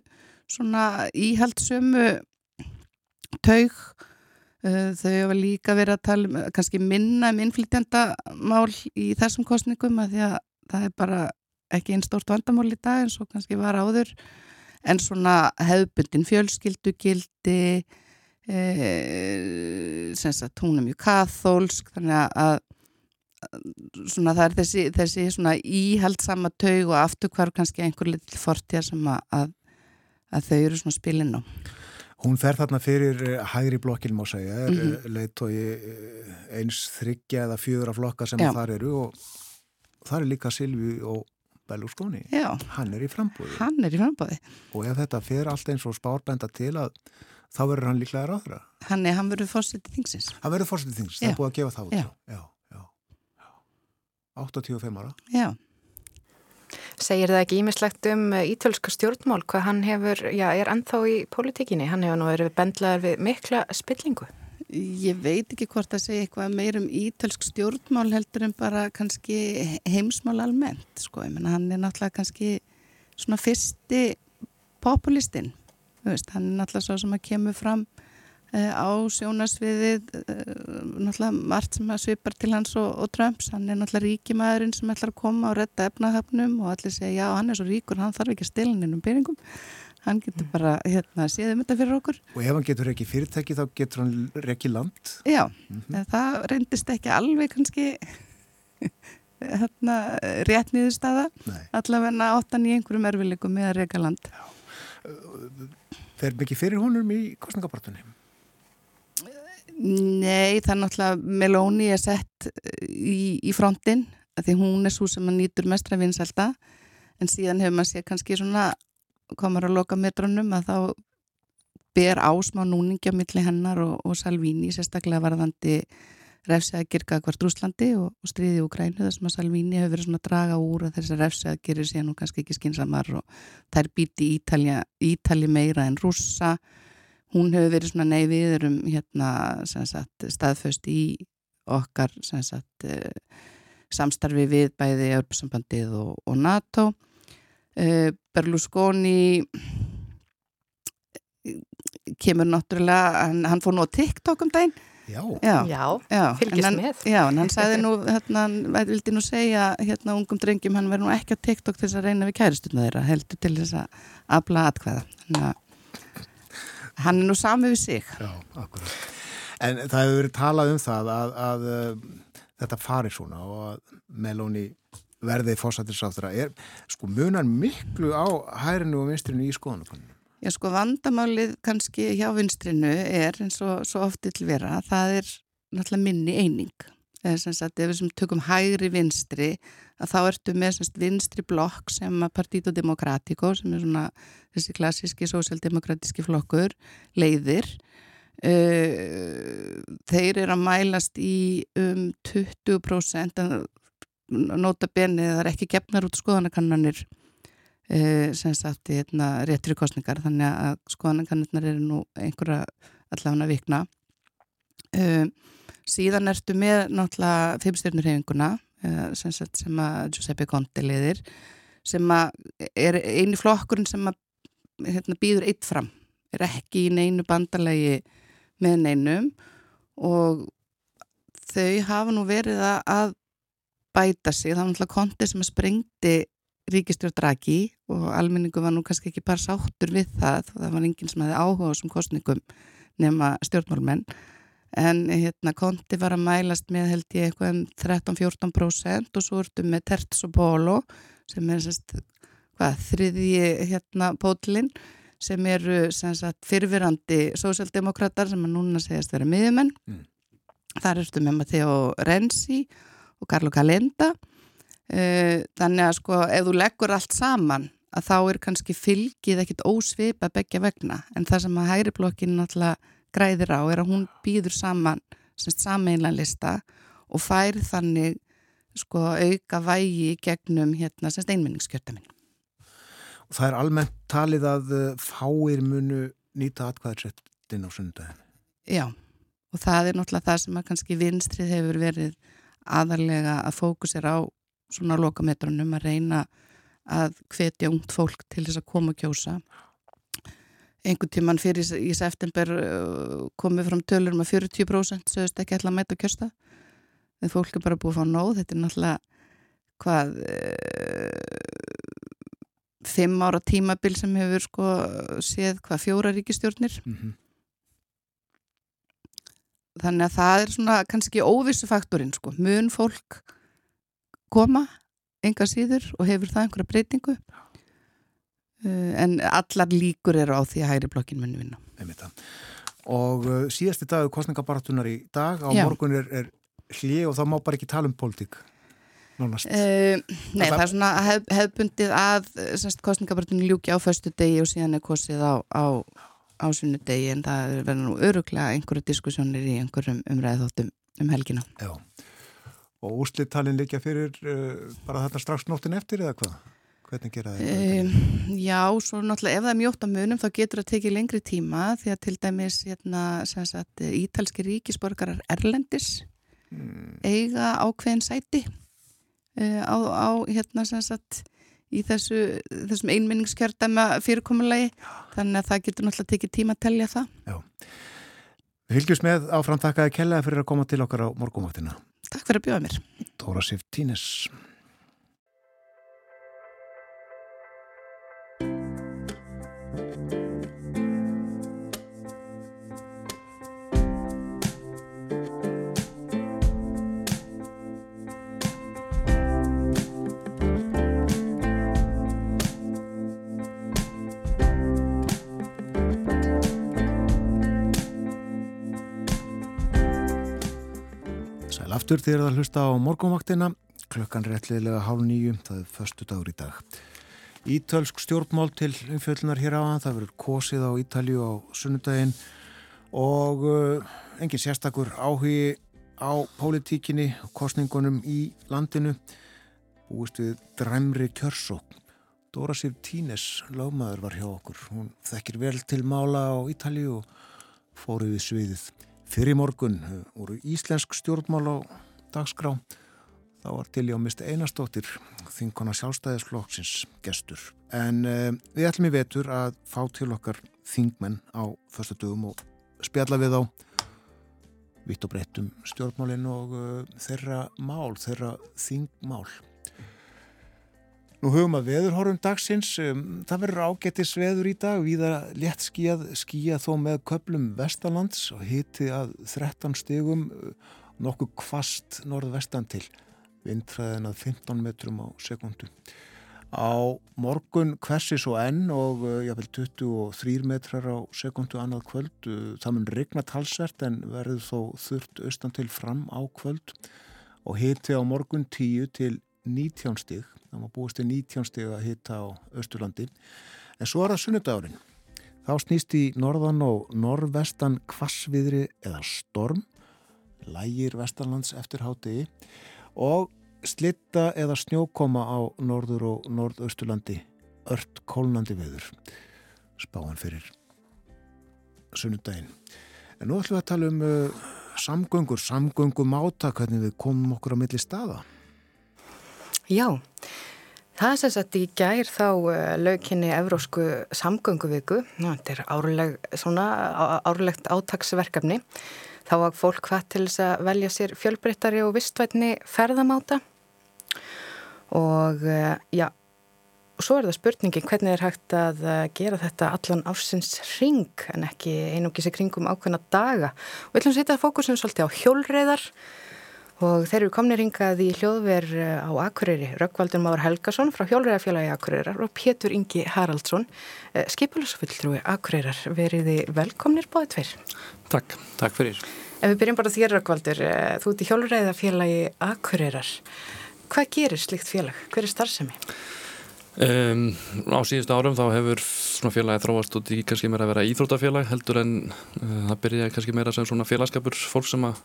svona íhaldsömu taug. Uh, þau hafa líka verið að tala um kannski minna um innflytjandamál í þessum kostningum að því að það er bara ekki einn stort vandamál í dag eins og kannski var áður. En svona hefðbundin fjölskyldugildi e, sem sagt hún er mjög kathólsk þannig að svona það er þessi, þessi svona íhaldsama taug og afturkvar kannski einhver litil fortja sem að að þau eru svona spilinn á. Hún fer þarna fyrir eh, hægri blokkin má segja, mm -hmm. leiðtói eh, eins þryggja eða fjögra flokka sem þar eru og þar er líka Silvi og Berlusconi. Já. Hann er í frambóði. Hann er í frambóði. Og ef þetta fer allt eins og spárbænda til að þá verður hann líklega ráðra. Hann hann verður fórsetið þingsins. Hann verður fórsetið þingsins, það er búið að gefa það út. Já. Já, já. 85 ára. Já. Segir það ekki ímislegt um eh, ítölska stjórnmál hvað hann hefur, já, er ennþá í pólitíkinni? Hann hefur nú verið bendlaður við mikla spillingu. Ég veit ekki hvort að segja eitthvað meir um ítölsk stjórnmál heldur en bara kannski heimsmál almennt, sko. Ég menna hann er náttúrulega kannski svona fyrsti populistinn, hann er náttúrulega svo sem að kemur fram á sjónasviðið eh, náttúrulega margt sem að svipar til hans og, og Trumps, hann er náttúrulega ríkimæðurinn sem ætlar að koma og retta efnahöfnum og allir segja já hann er svo ríkur, hann þarf ekki að stila hann um peningum, hann getur bara hérna séðum þetta fyrir okkur. Og ef hann getur ekki fyrirtæki þá getur hann ekki land? Já, mm -hmm. það reyndist ekki alveg kannski hérna rétt niður staða, allavega áttan í einhverjum erfileikum með að reyka land. Fer mikið fyrir honum í kostningabortunni? Nei, það er náttúrulega Meloni er sett eh, í, í frontin því hún er svo sem maður nýtur mestra vinselda en síðan hefur maður séð kannski svona komar að loka metrunum að þá ber ásmá núningja millir hennar og, og Salvini sérstaklega varðandi refsið að girka hvert Rúslandi og, og stríði í Ukrænu þar sem að Salvini hefur verið svona að draga úr að þess að refsið að gerir síðan og kannski ekki skinsamar og þær býti Ítali meira en rússa hún hefur verið svona nei við erum hérna sagt, staðföst í okkar sagt, uh, samstarfi við bæði Europasambandið og, og NATO. Uh, Berlusconi kemur náttúrulega hann, hann fór nú á TikTok um daginn. Já, já, já fylgist hann, með. Já, en hann sagði nú, hérna, hann vildi nú segja hérna ungum drengjum, hann verði nú ekki á TikTok til þess að reyna við kæristuna þeirra, heldur til þess að afla atkvæða, þannig að Hann er nú sami við sig. Já, akkurat. En það hefur verið talað um það að, að, að þetta farir svona og að Meloni verði fósættisáþra er sko munar miklu á hærinu og vinstrinu í skoðanakoninu. Já sko vandamálið kannski hjá vinstrinu er eins og svo oftið til vera það er náttúrulega minni eining. Sagt ef við tökum hægri vinstri þá ertu með semst vinstri blokk sem að Partito Democratico sem er svona þessi klassíski sósjaldemokratíski flokkur leiðir. Uh, þeir eru að mælast í um 20% nota benið það er ekki gefnar út skoðanakannanir uh, sem sagt hérna, réttri kostningar þannig að skoðanakannanir eru nú einhverja allavega vikna. Uh, síðan ertu með náttúrulega fimmstjörnurhefinguna sem, sem að Giuseppe Conte liðir sem að er eini flokkurinn sem að hérna, býður eitt fram. Er ekki í neinu bandalagi með neinum og þau hafa nú verið að bæta sig, það var náttúrulega Conte sem að sprengti ríkistjórndraki og almenningu var nú kannski ekki bara sáttur við það, það var enginn sem hefði áhuga á þessum kostningum nema stjórnmálmenn en hérna konti var að mælast með held ég eitthvað um 13-14% og svo ertu með Terzo Polo sem er sérst, hvað, þriðji hérna pótlinn sem eru fyrfirandi sósjaldemokrater sem að núna segast vera miðjumenn. Mm. þar ertu með Matteo Renzi og Carlo Calenda. Uh, þannig að sko ef þú leggur allt saman að þá er kannski fylgið ekkit ósvipa begja vegna. En það sem að hægri blokkin náttúrulega græðir á er að hún býður saman sameinlega lista og fær þannig sko auka vægi gegnum hérna semst einmenningskjörtaminn. Og það er almennt talið að eh, fáir munu nýta atkvæðarsrettin á sundagin. Já, og það er náttúrulega það sem að kannski vinstrið hefur verið aðarlega að fókusera á svona lokametrunum að reyna að hvetja ungt fólk til þess að koma og kjósa einhvern tíman fyrir í september uh, komið fram tölur um að 40% sögust ekki alltaf að mæta kjörsta þegar fólk er bara búið að fá nóð þetta er náttúrulega hvað uh, fimm ára tímabil sem hefur sko séð hvað fjóra ríkistjórnir mm -hmm. þannig að það er svona kannski óvissu faktorinn sko. Mun fólk koma enga síður og hefur það einhverja breytingu? Eh, en allar líkur eru á því að hægri blokkin muni vinna. Og uh, síðasti dag kostningabaratunar í dag, á Já. morgun er, er hlið og þá má bara ekki tala um pólitík nánast. Uh, nei, það er svona hef, hefbundið að kostningabaratunar ljúki á förstu degi og síðan er kostið á, á, á sunnu degi en það verður nú öruglega einhverju diskussjónir í einhverjum umræðið um helgina. Já, og úslittalinn líka fyrir uh, bara þetta strax nóttin eftir eða hvað? Hvernig gera það? Um, já, svo náttúrulega ef það er mjótt á munum þá getur það tekið lengri tíma því að til dæmis hérna, sagt, ítalski ríkisborgarar Erlendis mm. eiga ákveðin sæti uh, á, á hérna sagt, í þessu, þessum einminningskjördæma fyrirkomulegi þannig að það getur náttúrulega tekið tíma að tellja það. Já. Við fylgjum með áframtakaði kellaði fyrir að koma til okkar á morgumvaktina. Takk fyrir að bjóða mér. Dóra Sif Tínes. Aftur þegar það hlusta á morgunvaktina klukkan réttliðilega hálf nýju það er förstu dagur í dag. Ítölsk stjórnmál til umfjöldunar hér á það verður kosið á Ítalju á sunnudaginn og uh, engin sérstakur áhugi á pólitíkinni og kostningunum í landinu. Búist við dræmri kjörsók Dóra Sif Tínes lágmaður var hjá okkur. Hún þekkir vel til mála á Ítalju og fóru við sviðið Fyrir morgun voru íslensk stjórnmál á dagskrá. Það var til í ámist einastóttir þinkona sjálfstæðisflokksins gestur. En uh, við ætlum í vetur að fá til okkar þingmenn á första dögum og spjalla við á vitt og breyttum stjórnmálinn og uh, þeirra mál, þeirra þingmál. Nú hugum að veðurhorfum dagsins, um, það verður ágættis veður í dag, viða létt skíjað, skíjað þó með köplum vestalands og hiti að 13 stegum, nokkuð kvast norðvestan til, vindræðin að 15 metrum á sekundu. Á morgun hversis og enn og uh, jáfnvel 23 metrar á sekundu annað kvöld, uh, það mun regna talsvert en verður þó þurft austan til fram á kvöld. Og hiti á morgun 10 til 19 stig það má búist til 19 stig að hitta á Östurlandi en svo er það sunnudagurinn. Þá snýst í norðan og norðvestan kvassviðri eða storm. Lægir vestanlands eftir hátegi og slitta eða snjókoma á norður og norðausturlandi. Ört kólnandi viður spáan fyrir sunnudaginn. En nú ætlum við að tala um uh, samgöngur, samgöngum áta hvernig við komum okkur á milli staða Já, það er sem sagt í gær þá uh, laukinni Evrósku samgönguviku, þetta er árleg, svona, árlegt átagsverkefni, þá var fólk hvað til þess að velja sér fjölbreyttari og vistvætni ferðamáta. Og uh, já, og svo er það spurningin hvernig er hægt að uh, gera þetta allan ásins ring en ekki einungis í kringum ákveðna daga? Og við ætlum að setja fókusum svolítið á hjólreiðar og þeir eru komni ringað í hljóðver uh, á Akureyri, Rökkvaldur Máur Helgason frá hjólreiðafélagi Akureyrar og Pétur Ingi Haraldsson, skipulusfulltrúi Akureyrar, veriði velkomnir báðið tveir. Takk, takk fyrir. Ef við byrjum bara þér Rökkvaldur, þú ert í hjólreiðafélagi Akureyrar. Hvað gerir slikt félag? Hver er starfsemi? Um, á síðustu árum þá hefur svona félagi þróast út í kannski meira að vera íþrótafélag heldur en uh, það byrja kannski meira sem svona félagskapur fólk sem að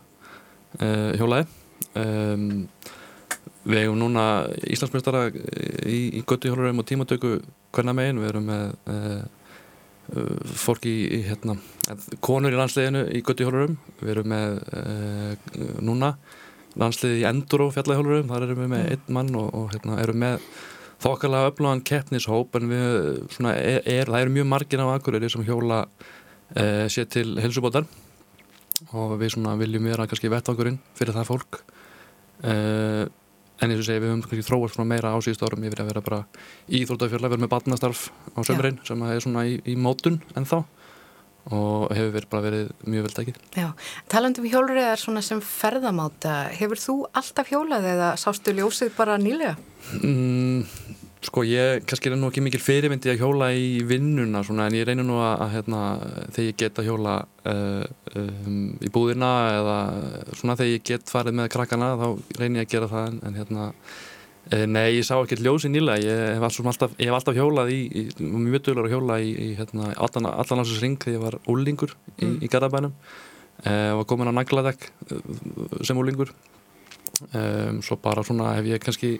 uh, hjólaði um, við hefum núna Íslandsmjöstara í, í göttu hjólarum og tímatöku hvernig megin, við erum með uh, fólk í, í hérna, konur í landsleginu í göttu hjólarum, við erum með núna landsliði í Enduro fjallahjólarum, þar erum við með einn mann og, og hérna, erum með þokkarlega öflugan keppnishóp en við, svona, er, er, það eru mjög margir af akkurir sem hjóla e, sé til helsubótar og við svona, viljum vera kannski vettangurinn fyrir það fólk. E, en eins og segi við höfum kannski þróast meira á síðust árum. Yfir að vera bara íþrótafjöla, við erum með batnastarf á sömurinn sem er svona í, í mótun en þá og hefur verið bara verið mjög vel dækið. Já, talandum hjólriðar svona sem ferðamáta, hefur þú alltaf hjólað eða sástu ljósið bara nýlega? Mm, sko ég, kannski er nú ekki mikil fyrirmyndi að hjóla í vinnuna svona en ég reynir nú að, að hérna, þegar ég get að hjóla uh, um, í búðina eða svona þegar ég get farið með krakkana þá reynir ég að gera það en, en hérna Eh, nei, ég sá ekkert ljósi nýlega, ég hef alltaf, ég hef alltaf hjólað í, í mjög dölur að hjóla í, í hérna, allan, allan ásins ring þegar ég var úlingur í, mm. í Garabænum og e, var komin á nagladekk eh, sem úlingur e, svo bara svona hef ég kannski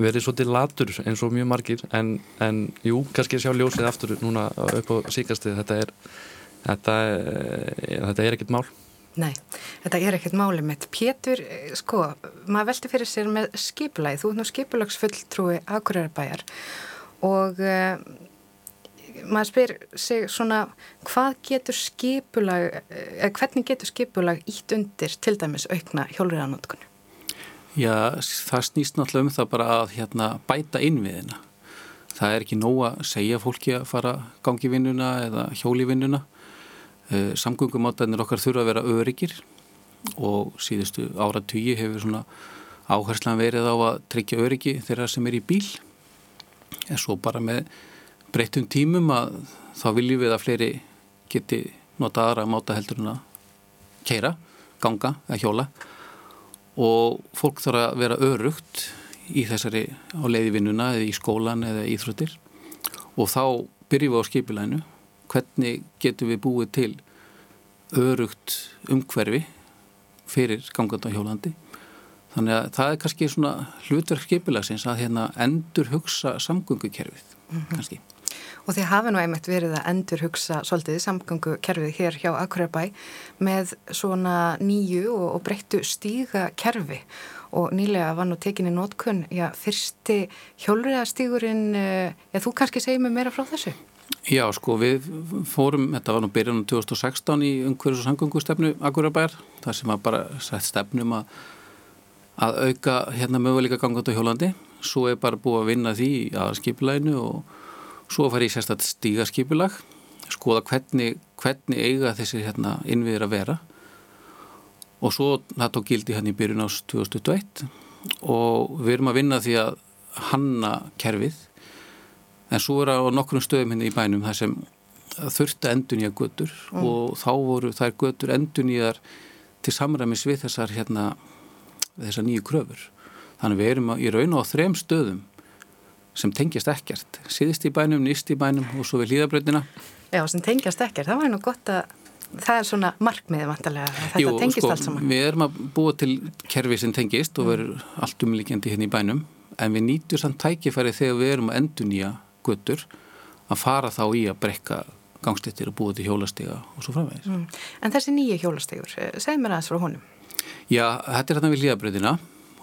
verið svolítið latur eins og mjög margir en, en jú, kannski sjá ljósið aftur núna upp á síkastið þetta er þetta, þetta er ekkert mál Nei, þetta er ekkert málið mitt. Pétur, eh, sko, maður veldi fyrir sér með skipulæð, þú er nú skipulagsfulltrúi Akureyrbæjar og uh, maður spyr sig svona, hvað getur skipulag, eða eh, hvernig getur skipulag ítt undir til dæmis aukna hjólriðanótkunni? Já, það snýst náttúrulega um það bara að hérna, bæta innviðina. Það er ekki nóg að segja fólki að fara gangi vinnuna eða hjóli vinnuna. Eh, samgöngumátanir okkar þurfa að vera öryggir og síðustu áratugji hefur svona áherslan verið á að tryggja öryggi þeirra sem er í bíl. En svo bara með breyttum tímum að þá viljum við að fleiri geti nota aðra máta heldur en að keira, ganga eða hjóla og fólk þarf að vera örugt í þessari á leiðivinnuna eða í skólan eða íþröttir og þá byrjum við á skipilænu hvernig getum við búið til örugt umhverfi fyrir gangand á hjólandi? Þannig að það er kannski svona hlutverk skipilagsins að hérna endur hugsa samgöngukerfið mm -hmm. kannski Og þið hafa nú einmitt verið að endur hugsa svolítið samgöngukerfið hér hjá Akurabæ með svona nýju og, og breyttu stíga kerfi og nýlega var nú tekinni nótkunn, já, fyrsti hjólriðastígurinn, eh, já, þú kannski segir mig meira frá þessu? Já, sko, við fórum, þetta var nú byrjanum 2016 í umhverjus og sangungustefnu Akurabær, þar sem að bara sett stefnum að, að auka hérna möguleika gangat á hjólandi svo er bara búið að vinna því að skipulæginu og svo fær ég sérstætt stígaskipulag skoða hvernig, hvernig eiga þessi hérna, innviðir að vera. Og svo það tók gildi hann hérna í byrjun ás 2021 og við erum að vinna því að hanna kerfið. En svo er á nokkrum stöðum hérna í bænum þar sem þurfti endun í að götur mm. og þá voru þær götur endun í þar til samræmis við þessar hérna þessar nýju kröfur. Þannig við erum í raun á þrem stöðum sem tengjast ekkert. Síðist í bænum, nýst í bænum og svo við hlýðabröðina Já, sem tengjast ekkert, það var nú gott að það er svona markmiði vantarlega þetta Jú, tengist sko, allt saman. Við erum að búa til kerfi sem tengist og verður allt umlíkjandi hérna í bænum en við nýtjum samt tækifæri þegar við erum að endur nýja göttur að fara þá í að brekka gangstittir og búa til hjólastega og svo framvegis. Mm. En þessi nýja hjólastegur, eh, segð mér aðeins frá honum. Já, þetta er hérna við hlýðabröðina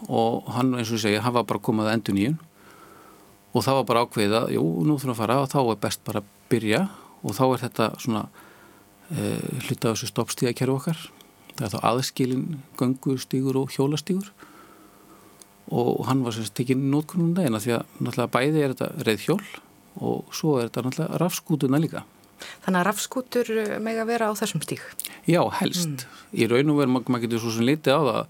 og hann eins og ég segja, hann var bara komað að endur nýjun og það var bara ákveða, jú, nú þurfum að fara og þá er best bara að byrja og þá er þetta svona e, hluta á þessu stoppstíðakerfi okkar það er þá aðskilin göngustígur og hjólastígur og hann var semst tekinn nótkunum dagina því að náttúrulega bæði er þetta reið hjól og svo er þetta náttúrulega rafskútuna líka Þannig að rafskútur eh, meg að vera á þessum stíg? Já, helst. Mm. Í raun og veru maður getur svo sem litið á það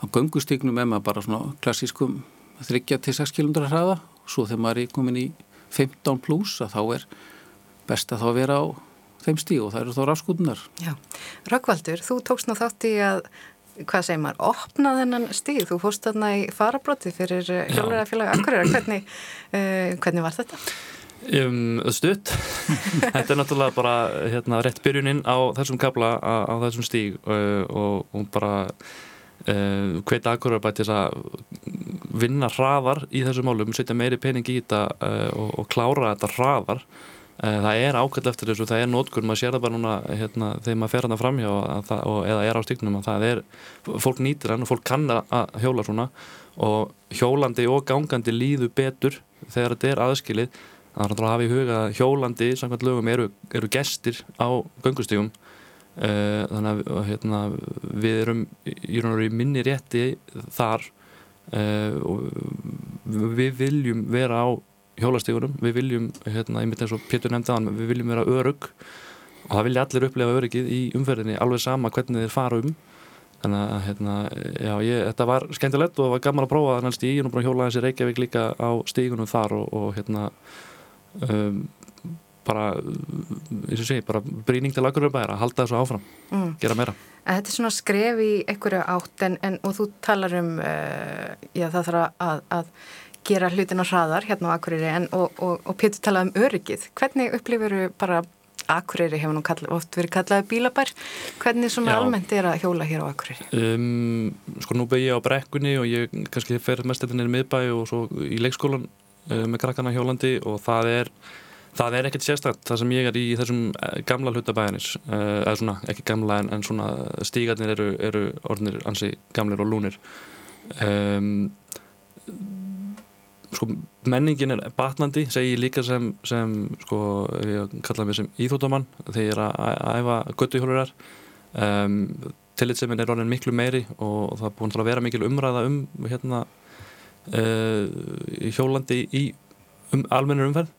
á göngustígnum er maður bara svona klassískum 30-6 km hraða svo þegar maður er komin í 15 pluss að þá er best að þá vera á þeim stíg og það eru þá rafskútunar. Já, Rökkvaldur, þú tókst nú þátt í að, hvað segir maður, opna þennan stíg, þú fórst þarna í farabróti fyrir hjálfurafélag Akureyra, hvernig, uh, hvernig var þetta? Um, stutt, þetta er náttúrulega bara hérna, rétt byrjuninn á þessum kabla á, á þessum stíg uh, og, og bara hveit Akureyra bæti þess að vinna hraðar í þessum málum, setja meiri pening í þetta uh, og, og klára þetta hraðar. Eh, það er ákveld eftir þessu, það er nótkur, maður sér það bara núna hérna, þegar maður fer hann að framhjá það, og, eða er á stíknum að það er, fólk nýtir hann og fólk kann að hjóla svona. Og hjólandi og gangandi líðu betur þegar þetta er aðskilið. Náttúrulega að hafa í huga hjólandi, samkvæmt lögum, eru, eru gestir á göngustígum þannig að hérna, við erum í, í minni rétti þar. Uh, og við viljum vera á hjólastígurum, við viljum hérna, einmitt eins og Pétur nefndi að við viljum vera örug og það vilja allir upplefa örugið í umferðinni alveg sama hvernig þeir fara um. Þannig að hérna, já, ég, þetta var skemmtilegt og það var gaman að prófa þannig að stígin og bara hjóla þessi Reykjavík líka á stígunum þar og, og hérna um, bara, eins og segi, bara bríning til aðgurðurbæðir að halda þessu áfram mm. gera meira. Þetta er svona skref í einhverju átt en, en og þú talar um uh, já það þarf að, að gera hlutin á hraðar hérna á Akureyri en, og, og, og Pétur talaði um öryggið. Hvernig upplifur bara Akureyri hefur nú kall, oft verið kallaði bílabær. Hvernig svona Já. almennt er að hjóla hér á Akureyri? Um, sko nú beð ég á brekkunni og ég kannski fer mest þetta nefnir miðbæ og svo í leikskólan uh, með krakkana hjólandi og það er Það er ekkert sérstakt það sem ég er í þessum eh, gamla hlutabæðanis, uh, eh, eða svona ekki gamla en, en svona stígarnir eru, eru orðinir ansi gamlir og lúnir. Um, sko, menningin er batnandi segi ég líka sem, sem sko, ég kallaði mig sem íþóttamann þegar ég er að æfa göttuhjólurar um, tillitsemin er orðin miklu meiri og það er búin að vera mikil umræða um hérna uh, hjólandi í um, almennir umferð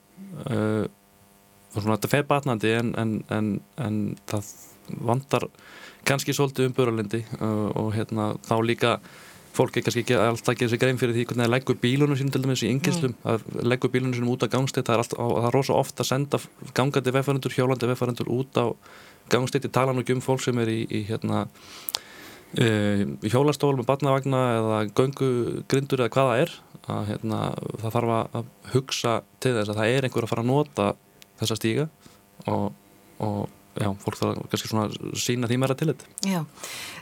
uh, og svona þetta fer batnandi en, en, en, en það vandar kannski svolítið um börjalendi uh, og hérna þá líka fólk er kannski ekki alltaf ekki þessi grein fyrir því hvernig það leggur bílunum sínum til dæmis í yngislum mm. það leggur bílunum sínum út á gangstætt það er, er rosa ofta að senda gangandi vefðarendur, hjólandi vefðarendur út á gangstætt í talan og um fólk sem er í, í hérna hjólastól með batnavagna eða göngugrindur eða hvaða er að hérna, það þarf að hugsa til þess að það er einhver að fara að nota þessa stíga og, og já, fólk þarf kannski svona sína því meira til þetta. Já,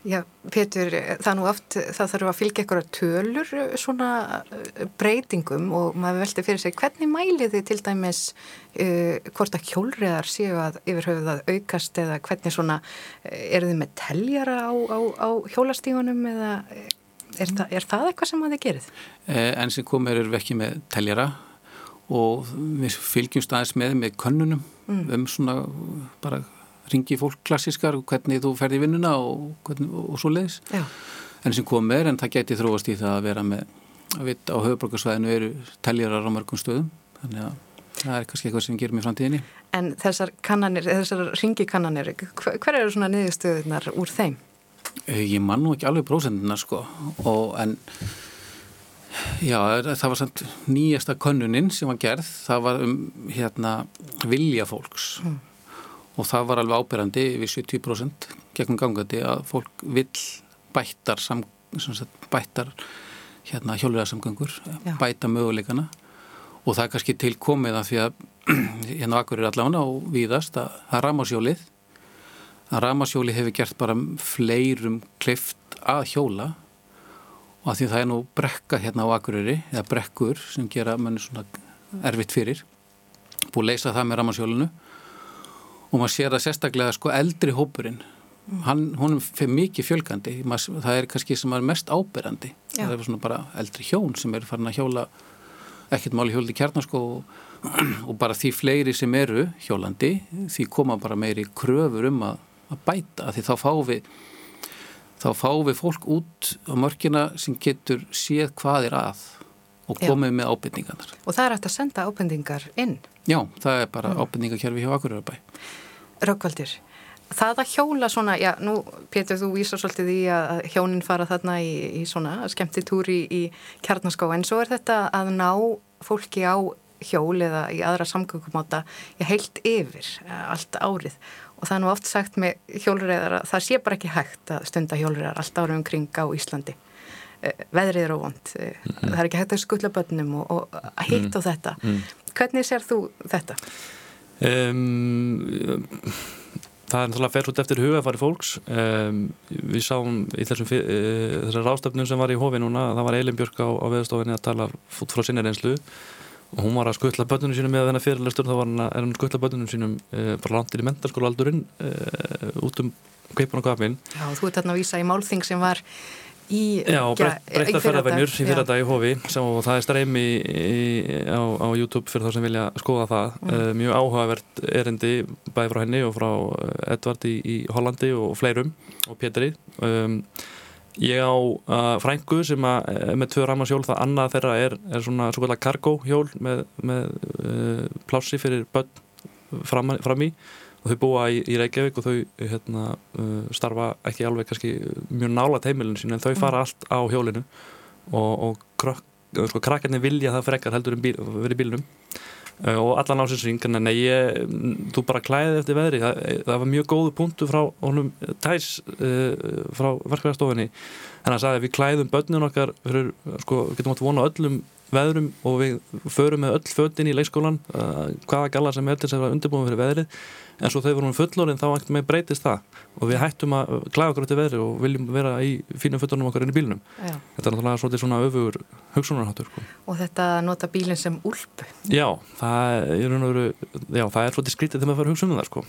já, Petur, það nú oft, það þarf að fylgja eitthvað tölur svona eh, breytingum og maður veldi fyrir sig, hvernig mælið þið til dæmis uh, hvort að hjólriðar séu að yfirhauðu að aukast eða hvernig svona, eh, eru þið með teljara á, á, á hjólastífunum eða er, það, er það eitthvað sem að þið gerið? Eh, en sem komir eru við ekki með teljara og við fylgjum staðis með með könnunum mm. um svona bara ringi fólk klassískar hvernig þú ferði vinnuna og, hvernig, og svo leiðis en sem kom með en það geti þróast í það að vera með við á höfuborgarsvæðinu eru teljarar á mörgum stöðum. Þannig að það er kannski eitthvað sem gerum í framtíðinni. En þessar kannanir, þessar ringikannanir, hver eru svona niðurstöðunar úr þeim? Eh, ég man nú ekki alveg prósendina sko. Og en já það var samt nýjasta könnuninn sem var gerð. Það var um hérna vilja fólks. Mm. Og það var alveg ábyrrandi við 70% gegnum gangandi að fólk vill bættar, sam, sagt, bættar hérna hjólurarsamgöngur bæta möguleikana. Og það er kannski tilkomið af því að hérna akkur er allavega og víðast að það er ramasjólið að ramasjóli hefur gert bara fleirum klift að hjóla. Og að því það er nú brekka hérna á Akureyri eða brekkur sem gera manni svona erfitt fyrir búið að leysa það með ramasjólinu og maður sér að sérstaklega sko eldri hópurinn hann, honum fyrir mikið fjölgandi. Það er kannski sem er mest áberandi. Já. það er svona bara eldri hjón sem er farin að hjóla ekkert máli hjóldi kjarnasko og, og bara því fleiri sem eru hjólandi því koma bara meiri kröfur um að að bæta. Því þá fáum við þá fáum við fólk út á mörkina sem getur séð hvað er að og komið Já. með ábyrningarnar. Og það er hægt að senda ábyrningar inn? Já, það er bara mm. ábyrningarkerfi hjá Akureyrbæ. Rökkvaldir, það að hjóla svona, já, nú Pétur þú vísar svolítið í að hjónin fara þarna í, í svona skemmtitúri í, í kjarnaskó en svo er þetta að ná fólki á hjól eða í aðra samgöngumáta heilt yfir eh, allt árið og það er nú oft sagt með hjólurreðar að það sé bara ekki hægt að stunda hjólurreðar allt ára umkring á Íslandi veðrið er óvond mm -hmm. það er ekki hægt að skulla bönnum og, og að hitta mm -hmm. þetta mm. hvernig sér þú þetta? Um, það er náttúrulega ferðsótt eftir hugafari fólks um, við sáum í þessum uh, þessar rástefnum sem var í hofi núna það var Eilin Björk á, á veðstofinni að tala fút frá sinni reynslu og hún var að skuttla börnunum sínum með þennan fyrirlestur þá var hann að, að skuttla börnunum sínum e, bara landir í mentarskóla aldurinn e, út um kveipun og gafin Já, þú ert þarna að vísa í málþing sem var í Já, breytta ferðarvenjur í fyrir dag í hofi og það er streymi á, á YouTube fyrir þá sem vilja skoða það. Mm. e, mjög áhugavert erindi bæði frá henni og frá Edvard í, í Hollandi og fleirum og Pétri. Um, Ég á uh, frængu sem að eh, með tvö ramasjól það annað þeirra er, er svona svo kallar cargo hjól með, með uh, plássi fyrir börn fram, fram í og þau búa í, í Reykjavík og þau hérna, uh, starfa ekki alveg kannski mjög nála teimilinu sín en þau fara mm. allt á hjólinu og, og krak, sko, krakkarnir vilja það frekar heldur en bíl, verið bílnum. Eh, og allan ásinsring en ég, þú bara klæði eftir veðri. Það, það var mjög góðu punktu frá honum tæs uh, frá verkvæðarstofinni hann sagði að við klæðum börnun okkar fyrir, sko, getum átt vona öllum veðrum og við förum með öll föttin í leikskólan uh, hvaða galla sem er til þess að vera undirbúin fyrir veðrið en svo þau vorum fullorinn þá ekkert með breytist það og við hættum að klæða okkur eftir veðri og viljum vera í fínum föttunum okkar inn í bílunum já. þetta er náttúrulega svona öfugur hugsunarháttur sko. Og þetta nota bílinn sem úlpu Já, það er, það er svolítið skrítið þegar maður fyrir hugsunum það sko.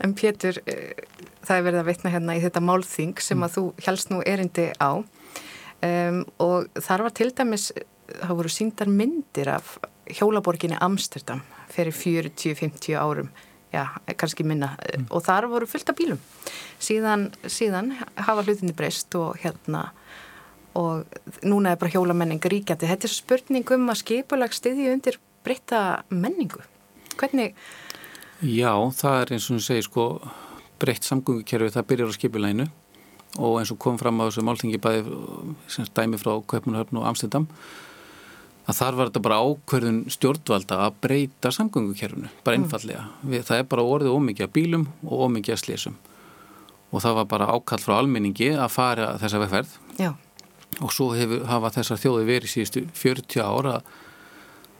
En Pétur, eh, það er verið að vitna hérna í þetta málþing sem mm. að þú helst nú erindi á um, og þar var til dæmis það voru síndar myndir af hjólaborginni Amsterdam fyrir 40-50 árum já, kannski minna mm. og þar voru fullt af bílum síðan, síðan hafa hlutinni breyst og hérna og núna er bara hjólamenning ríkjandi. Þetta er spurning um að skipulag stiði undir breyta menningu. Hvernig? Já, það er eins og þú segir sko breytt samgöngukerfi það byrjar á skipulæginu og eins og kom fram á þessu máltingi bæði sem dæmi frá Kaupunahöfn og Amsterdam að þar var þetta bara ákverðun stjórnvalda að breyta samgöngukerfunu, bara mm. einfallega. Við, það er bara orðið ómikið að bílum og ómikið að slésum og það var bara ákall frá almenningi að fara þessa vegferð Já. og svo hefur, hafa þessar þjóði verið síðustu 40 ára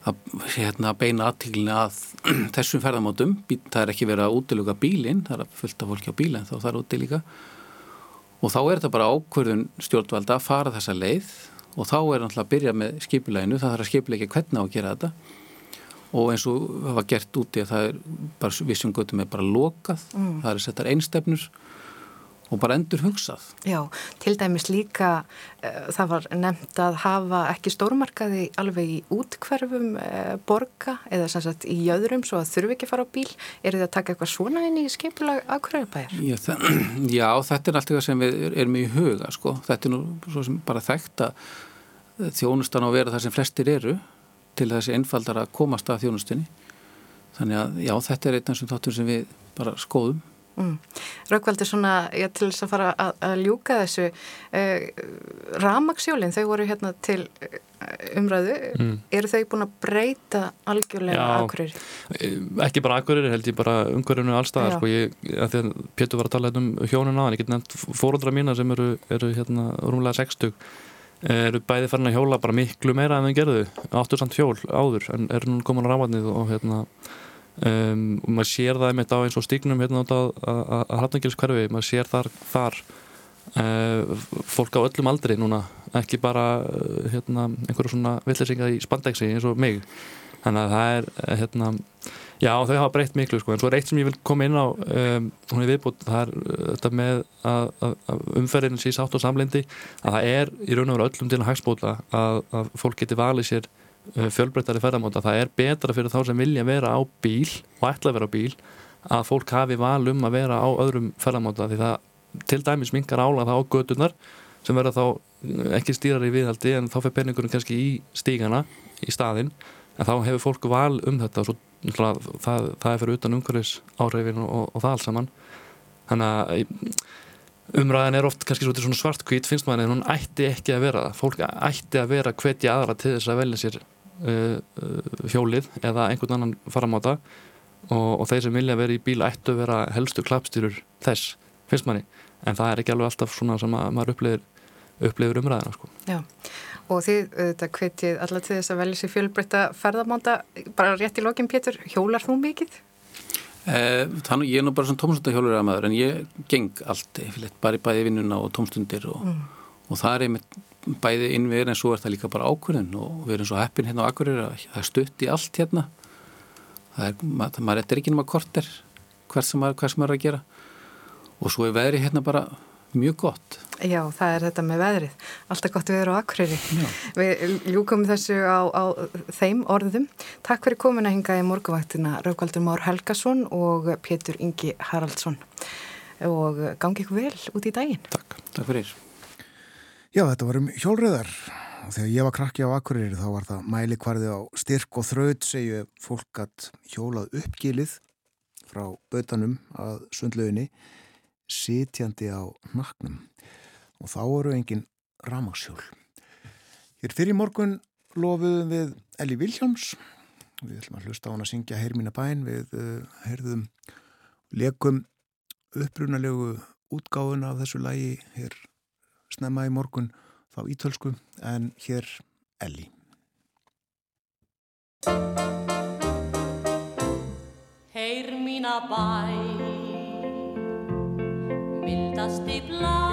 að hérna, beina aðtíklinu að þessum ferðamótum, það er ekki verið að útiluga bílinn, það er að fullta fólki á bílinn þá það er útilíka og þá er þetta bara ákverðun stjórnvalda að fara þessa leið og þá er náttúrulega að byrja með skipuleginu, það þarf að skipulegja hvernig á að gera þetta og eins og það var gert úti að það er bara vissum göttum er bara lokað, mm. það er settar einstefnur og bara endur hugsað. Já, til dæmis líka uh, það var nefnt að hafa ekki stórmarkaði alveg í útkverfum uh, borga eða sem sagt í jöðrum svo að þurfi ekki að fara á bíl. Er þið að taka eitthvað svona inn í skipulag aðkvæðabæðar? Já, já, þetta er allt eitthvað sem við erum í huga sko. Þetta er nú svo sem bara þekkt að þjónustan á að vera það sem flestir eru til þessi einfaldar að komast að þjónustinni þannig að já, þetta er einn af þessum þáttum sem við bara skoðum Mm. Raukvaldi svona, já, til þess að fara að, að ljúka þessu uh, Ramagsjólinn, þau voru hérna til uh, umræðu Mm. eru þau búin að breyta algjörlega akkurir? ekki bara akkurir, held ég bara umhverjunu allstaðar, Já. sko, ég, að Pétur var að tala hérna um hjónuna, en ég get nefnt fórundra mína sem eru, eru hérna rúmlega 60, eru bæði farin að hjóla bara miklu meira en þau gerðu áttu samt hjól áður, en eru nú komin á rámatnið og hérna um, og maður sér það einmitt á eins og stígnum hérna út að hratnagilskverfi maður sér þar, þar uh, fólk á öllum aldri núna ekki bara uh, hérna, einhverju svona villisinga í spandexi eins og mig. Þannig að það er eh, hérna, já þau hafa breytt miklu sko, en svo er eitt sem ég vil koma inn á um, hún er viðbútt, það er uh, þetta með að, að, að umferðin sé sátt og samlendi að það er í raun og veru öllum til að hagsbóta að, að fólk geti valið sér uh, fjölbreyttari ferðamóta, það er betra fyrir þá sem vilja vera á bíl og ætla að vera á bíl að fólk hafi val um að vera á öðrum ferðamóta því það til dæmis minkar álag það á gödunar sem verða þá uh, ekki stýrar í viðhaldi en þá fer peningurinn kannski í stígana í staðinn en þá hefur fólk val um þetta og svo, það, það er fyrir utan umhverfis áhrifin og, og það alls saman. Þannig að umræðin er oft kannski svona svartkvít finnst maður en hún ætti ekki að vera það fólk ætti að vera hvetja aðra til þess að velja sér uh, uh, hjólið eða einhvern annan faramáta og, og þeir sem vilja vera í bíl ættu að vera helstu klappstýrur þess finnst manni en það er ekki alveg alltaf svona sem að maður upplifir, upplifir umræðina sko. Já, og þið þetta hvetið allar til þess að velja sér fjölbreytta ferðamánda, bara rétt í lokin Pétur, hjólar þú mikið? Eh, þannig ég er nú bara svona tómstundahjólur að maður en ég geng allt yfirleitt bara í bæði vinnuna og tómstundir og, og það er einmitt bæði innviður en svo er það líka bara ákvörðun og við erum svo heppin hérna á Akureyri að það er stutt í allt hérna. Það er, maður, maður er ekki nema korter hvert sem maður, hvert sem maður er að gera. Og svo er veðri hérna bara mjög gott Já, það er þetta með veðrið. Alltaf gott við erum á Akureyri. Við ljúkum þessu á, á þeim orðum. Takk fyrir komin að hinga í morguvaktina Raukvaldur Már Helgason og Pétur Ingi Haraldsson. Og gangi ykkur vel út í daginn. Takk. Takk fyrir Já, þetta var um hjólriðar og þegar ég var krakki á Akureyri þá var það mælikvarði á styrk og þraut segju fólk að hjólað uppgilið frá bötanum að sundlauginni sitjandi á naknum og þá eru engin ramagsjól. Hér fyrir morgun lofuðum við Eli Viljáms við ætlum að hlusta á hann að syngja Heyr mína bæn við uh, heyrðum lekum upprunalegu útgáfuna af þessu lægi hér snemma í morgun þá ítölsku en hér Elli. Heyr mína dusty blood.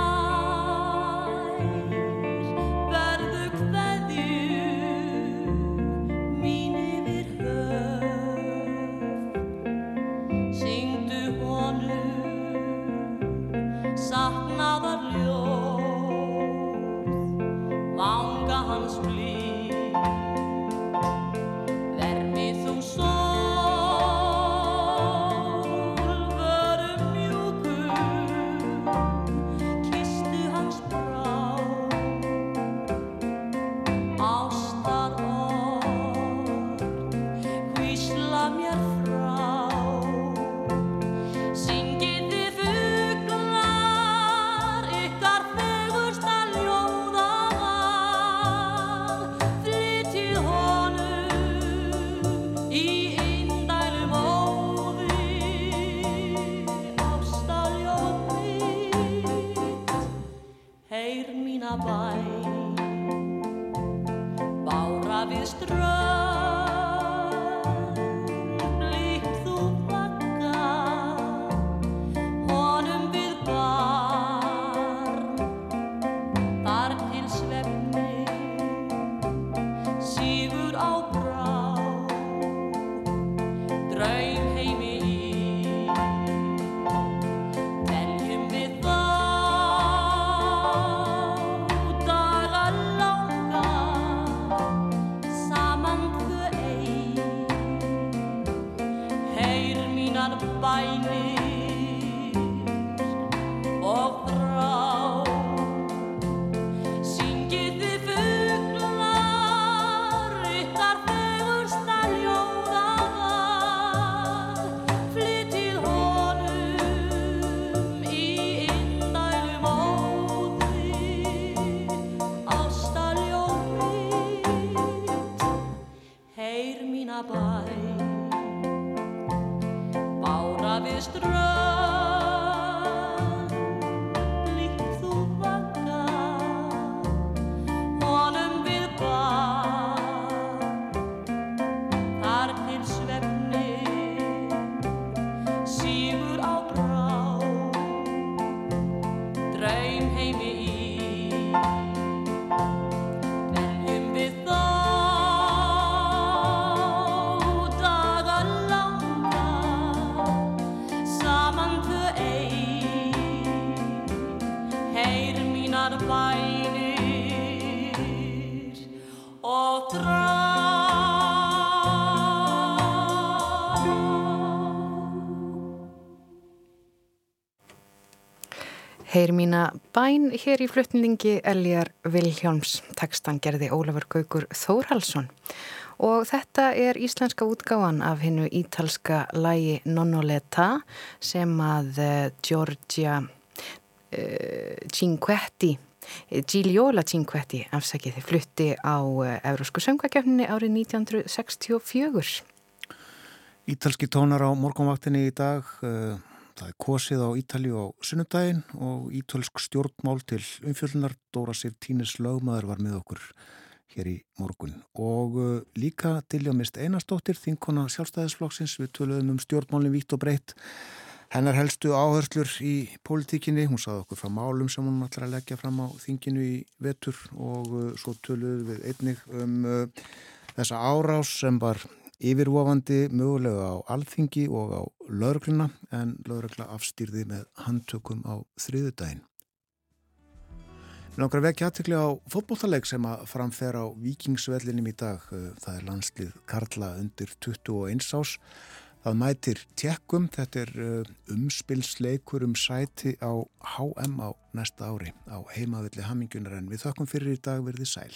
Heyr mína bæn hér í flutningi Eljar Vilhjálms, tekstan gerði Ólafur Gaugur Þórhalsson. Og þetta er íslenska útgáfan af hennu ítalska lægi Nonnoleta sem að eh, Giorgia uh, Cinquetti, eh, Gigliola Cinquetti, afsakið, flutti á Evrósku söngvakefninni árið 1964. Ítalski tónar á morgunvaktinni í dag, uh, það er kosið á Ítalju á sunnudaginn og ítölsk stjórnmál til umfjöldunar Dóra Sif Tínes lögmaður var með okkur hér í morgun. Og uh, líka Dilja Mist Einarstóttir, þinkona sjálfstæðisflokksins, við töluðum um stjórnmálinn vítt og breytt hennar helstu áherslur í pólitíkinni, hún saði okkur frá málum sem hún ætlar að leggja fram á þinginu í vetur og uh, svo töluðum við einnig um uh, þessa árás sem var yfirvofandi mögulega á alþingi og á laurugluna en laurugla afstýrði með handtökum á þriðudaginn. Mér langar að vekja aðtökli á fótbollaleik sem að framfer á vikingsvellinum í dag. Það er landslið Karla undir 21 ás. Það mætir tjekkum, þetta er umspilsleikur um sæti á HM á næsta ári á heimavilli Hammingunar en við þökkum fyrir í dag verði sæl.